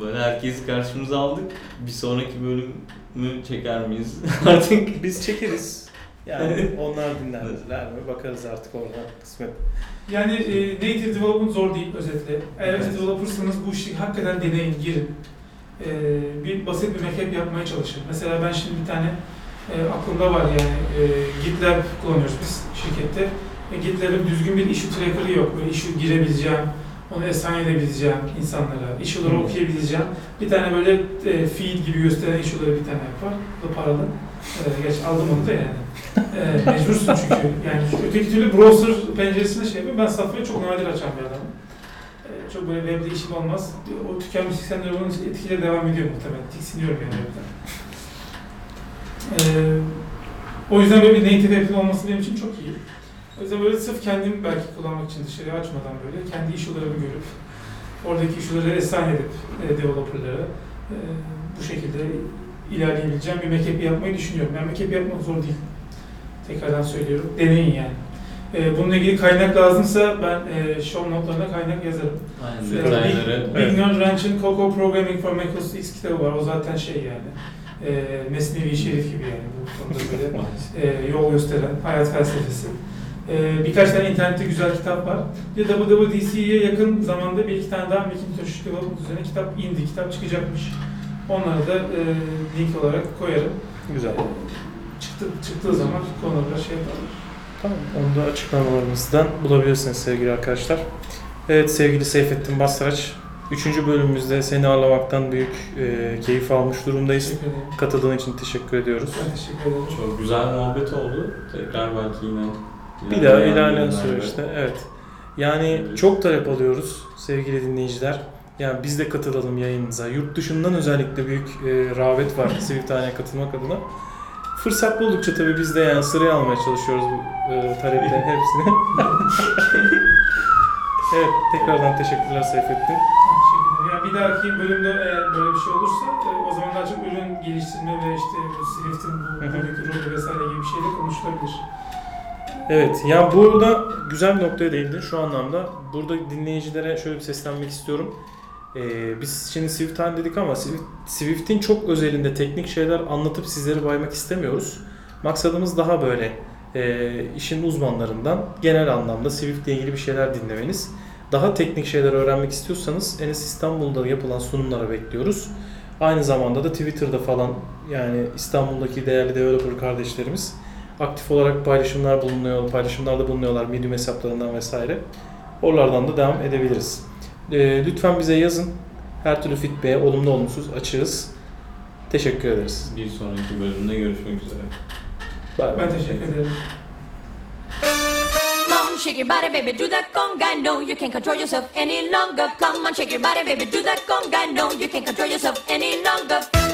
böyle herkesi karşımıza aldık. Bir sonraki bölümü çeker miyiz? Artık Biz çekeriz. Yani onlar dinlerler mi? Bakarız artık orada kısmet. Yani e, native development zor değil özetle. Eğer Evet. developersanız bu işi hakikaten deneyin, girin. E, bir basit bir backup yapmaya çalışın. Mesela ben şimdi bir tane e, aklımda var yani e, GitLab kullanıyoruz biz şirkette. E, GitLab'ın düzgün bir issue tracker'ı yok. Böyle issue girebileceğim, onu assign edebileceğim insanlara, issue'ları Hmm. okuyabileceğim. Bir tane böyle e, feed gibi gösteren issue'ları bir tane var. Bu paralı. E, geç aldım onu da yani. E, mecbursun çünkü. Yani öteki türlü browser penceresinde şey yapıyorum. Ben Safra'yı çok nadir açan bir adamım. E, çok böyle webde işim olmaz. O tükenmiş sistemler onun etkileri devam ediyor muhtemelen. Tiksiniyorum yani webden. E, o yüzden böyle bir native app'in olması benim için çok iyi. O yüzden böyle sırf kendim belki kullanmak için dışarıya açmadan böyle kendi issue'larımı görüp oradaki issue'ları assign edip e, developerlara e, bu şekilde ilerleyebileceğim bir backup yapmayı düşünüyorum. Yani backup yapmak zor değil. Tekrardan söylüyorum. Deneyin yani. E, bununla ilgili kaynak lazımsa ben e, show notlarına kaynak yazarım. Aynen, E, Big, Big Nerd Ranch'in Coco Programming for Mac OS X kitabı var. O zaten şey yani. E, Mesnevi Şerif gibi yani. Bu konuda böyle e, yol gösteren hayat felsefesi. E, birkaç tane internette güzel kitap var. Bir de WWDC'ye yakın zamanda bir iki tane daha Macintosh Development üzerine kitap indi, kitap çıkacakmış. Onları da e, link olarak koyarım. Güzel. Çıktı, çıktığı zaman konuda şey yaparlar. Tamam. Onu da açıklamalarımızdan bulabilirsiniz sevgili arkadaşlar. Evet sevgili Seyfettin Basraç. Üçüncü bölümümüzde seni ağırlamaktan büyük e, keyif almış durumdayız. Teşekkür ederim. Katıldığın için teşekkür ediyoruz. Ben teşekkür ederim. çok güzel muhabbet oldu. Tekrar belki yine Bir daha ilerleyen süreçte evet. Yani çok talep alıyoruz sevgili dinleyiciler. Yani biz de katılalım yayınınıza. Yurt dışından özellikle büyük e, rağbet var Sivithane'ye katılmak adına. Fırsat buldukça tabii biz de yani sıraya almaya çalışıyoruz bu e, taleplerin hepsini. evet tekrardan teşekkürler Seyfettin. Teşekkür ederim. Yani bir dahaki bölümde eğer böyle bir şey olursa e, o zaman daha çok ürün geliştirme ve işte bu Swift'in bu buradaki rolü vesaire gibi bir şeyle konuşulabilir. Evet, ya burada güzel bir noktaya değindin şu anlamda. Burada dinleyicilere şöyle bir seslenmek istiyorum. Ee, biz şimdi Swift dedik ama Swift- Swift'in çok özelinde teknik şeyler anlatıp sizleri baymak istemiyoruz. Maksadımız daha böyle e, işin uzmanlarından genel anlamda Swift ile ilgili bir şeyler dinlemeniz. Daha teknik şeyler öğrenmek istiyorsanız Enes İstanbul'da yapılan sunumlara bekliyoruz. Aynı zamanda da Twitter'da falan yani İstanbul'daki değerli developer kardeşlerimiz aktif olarak paylaşımlar bulunuyor, paylaşımlarda bulunuyorlar Medium hesaplarından vesaire. Oralardan da devam edebiliriz. Ee, lütfen bize yazın. Her türlü feedback'e olumlu olumsuz açığız. Teşekkür ederiz. Bir sonraki bölümde görüşmek üzere. Bye Ben teşekkür ederim. Come shake your body, baby, do that conga. No, you can't control yourself any longer. Come on, shake your body, baby, do that conga. No, you can't control yourself any longer.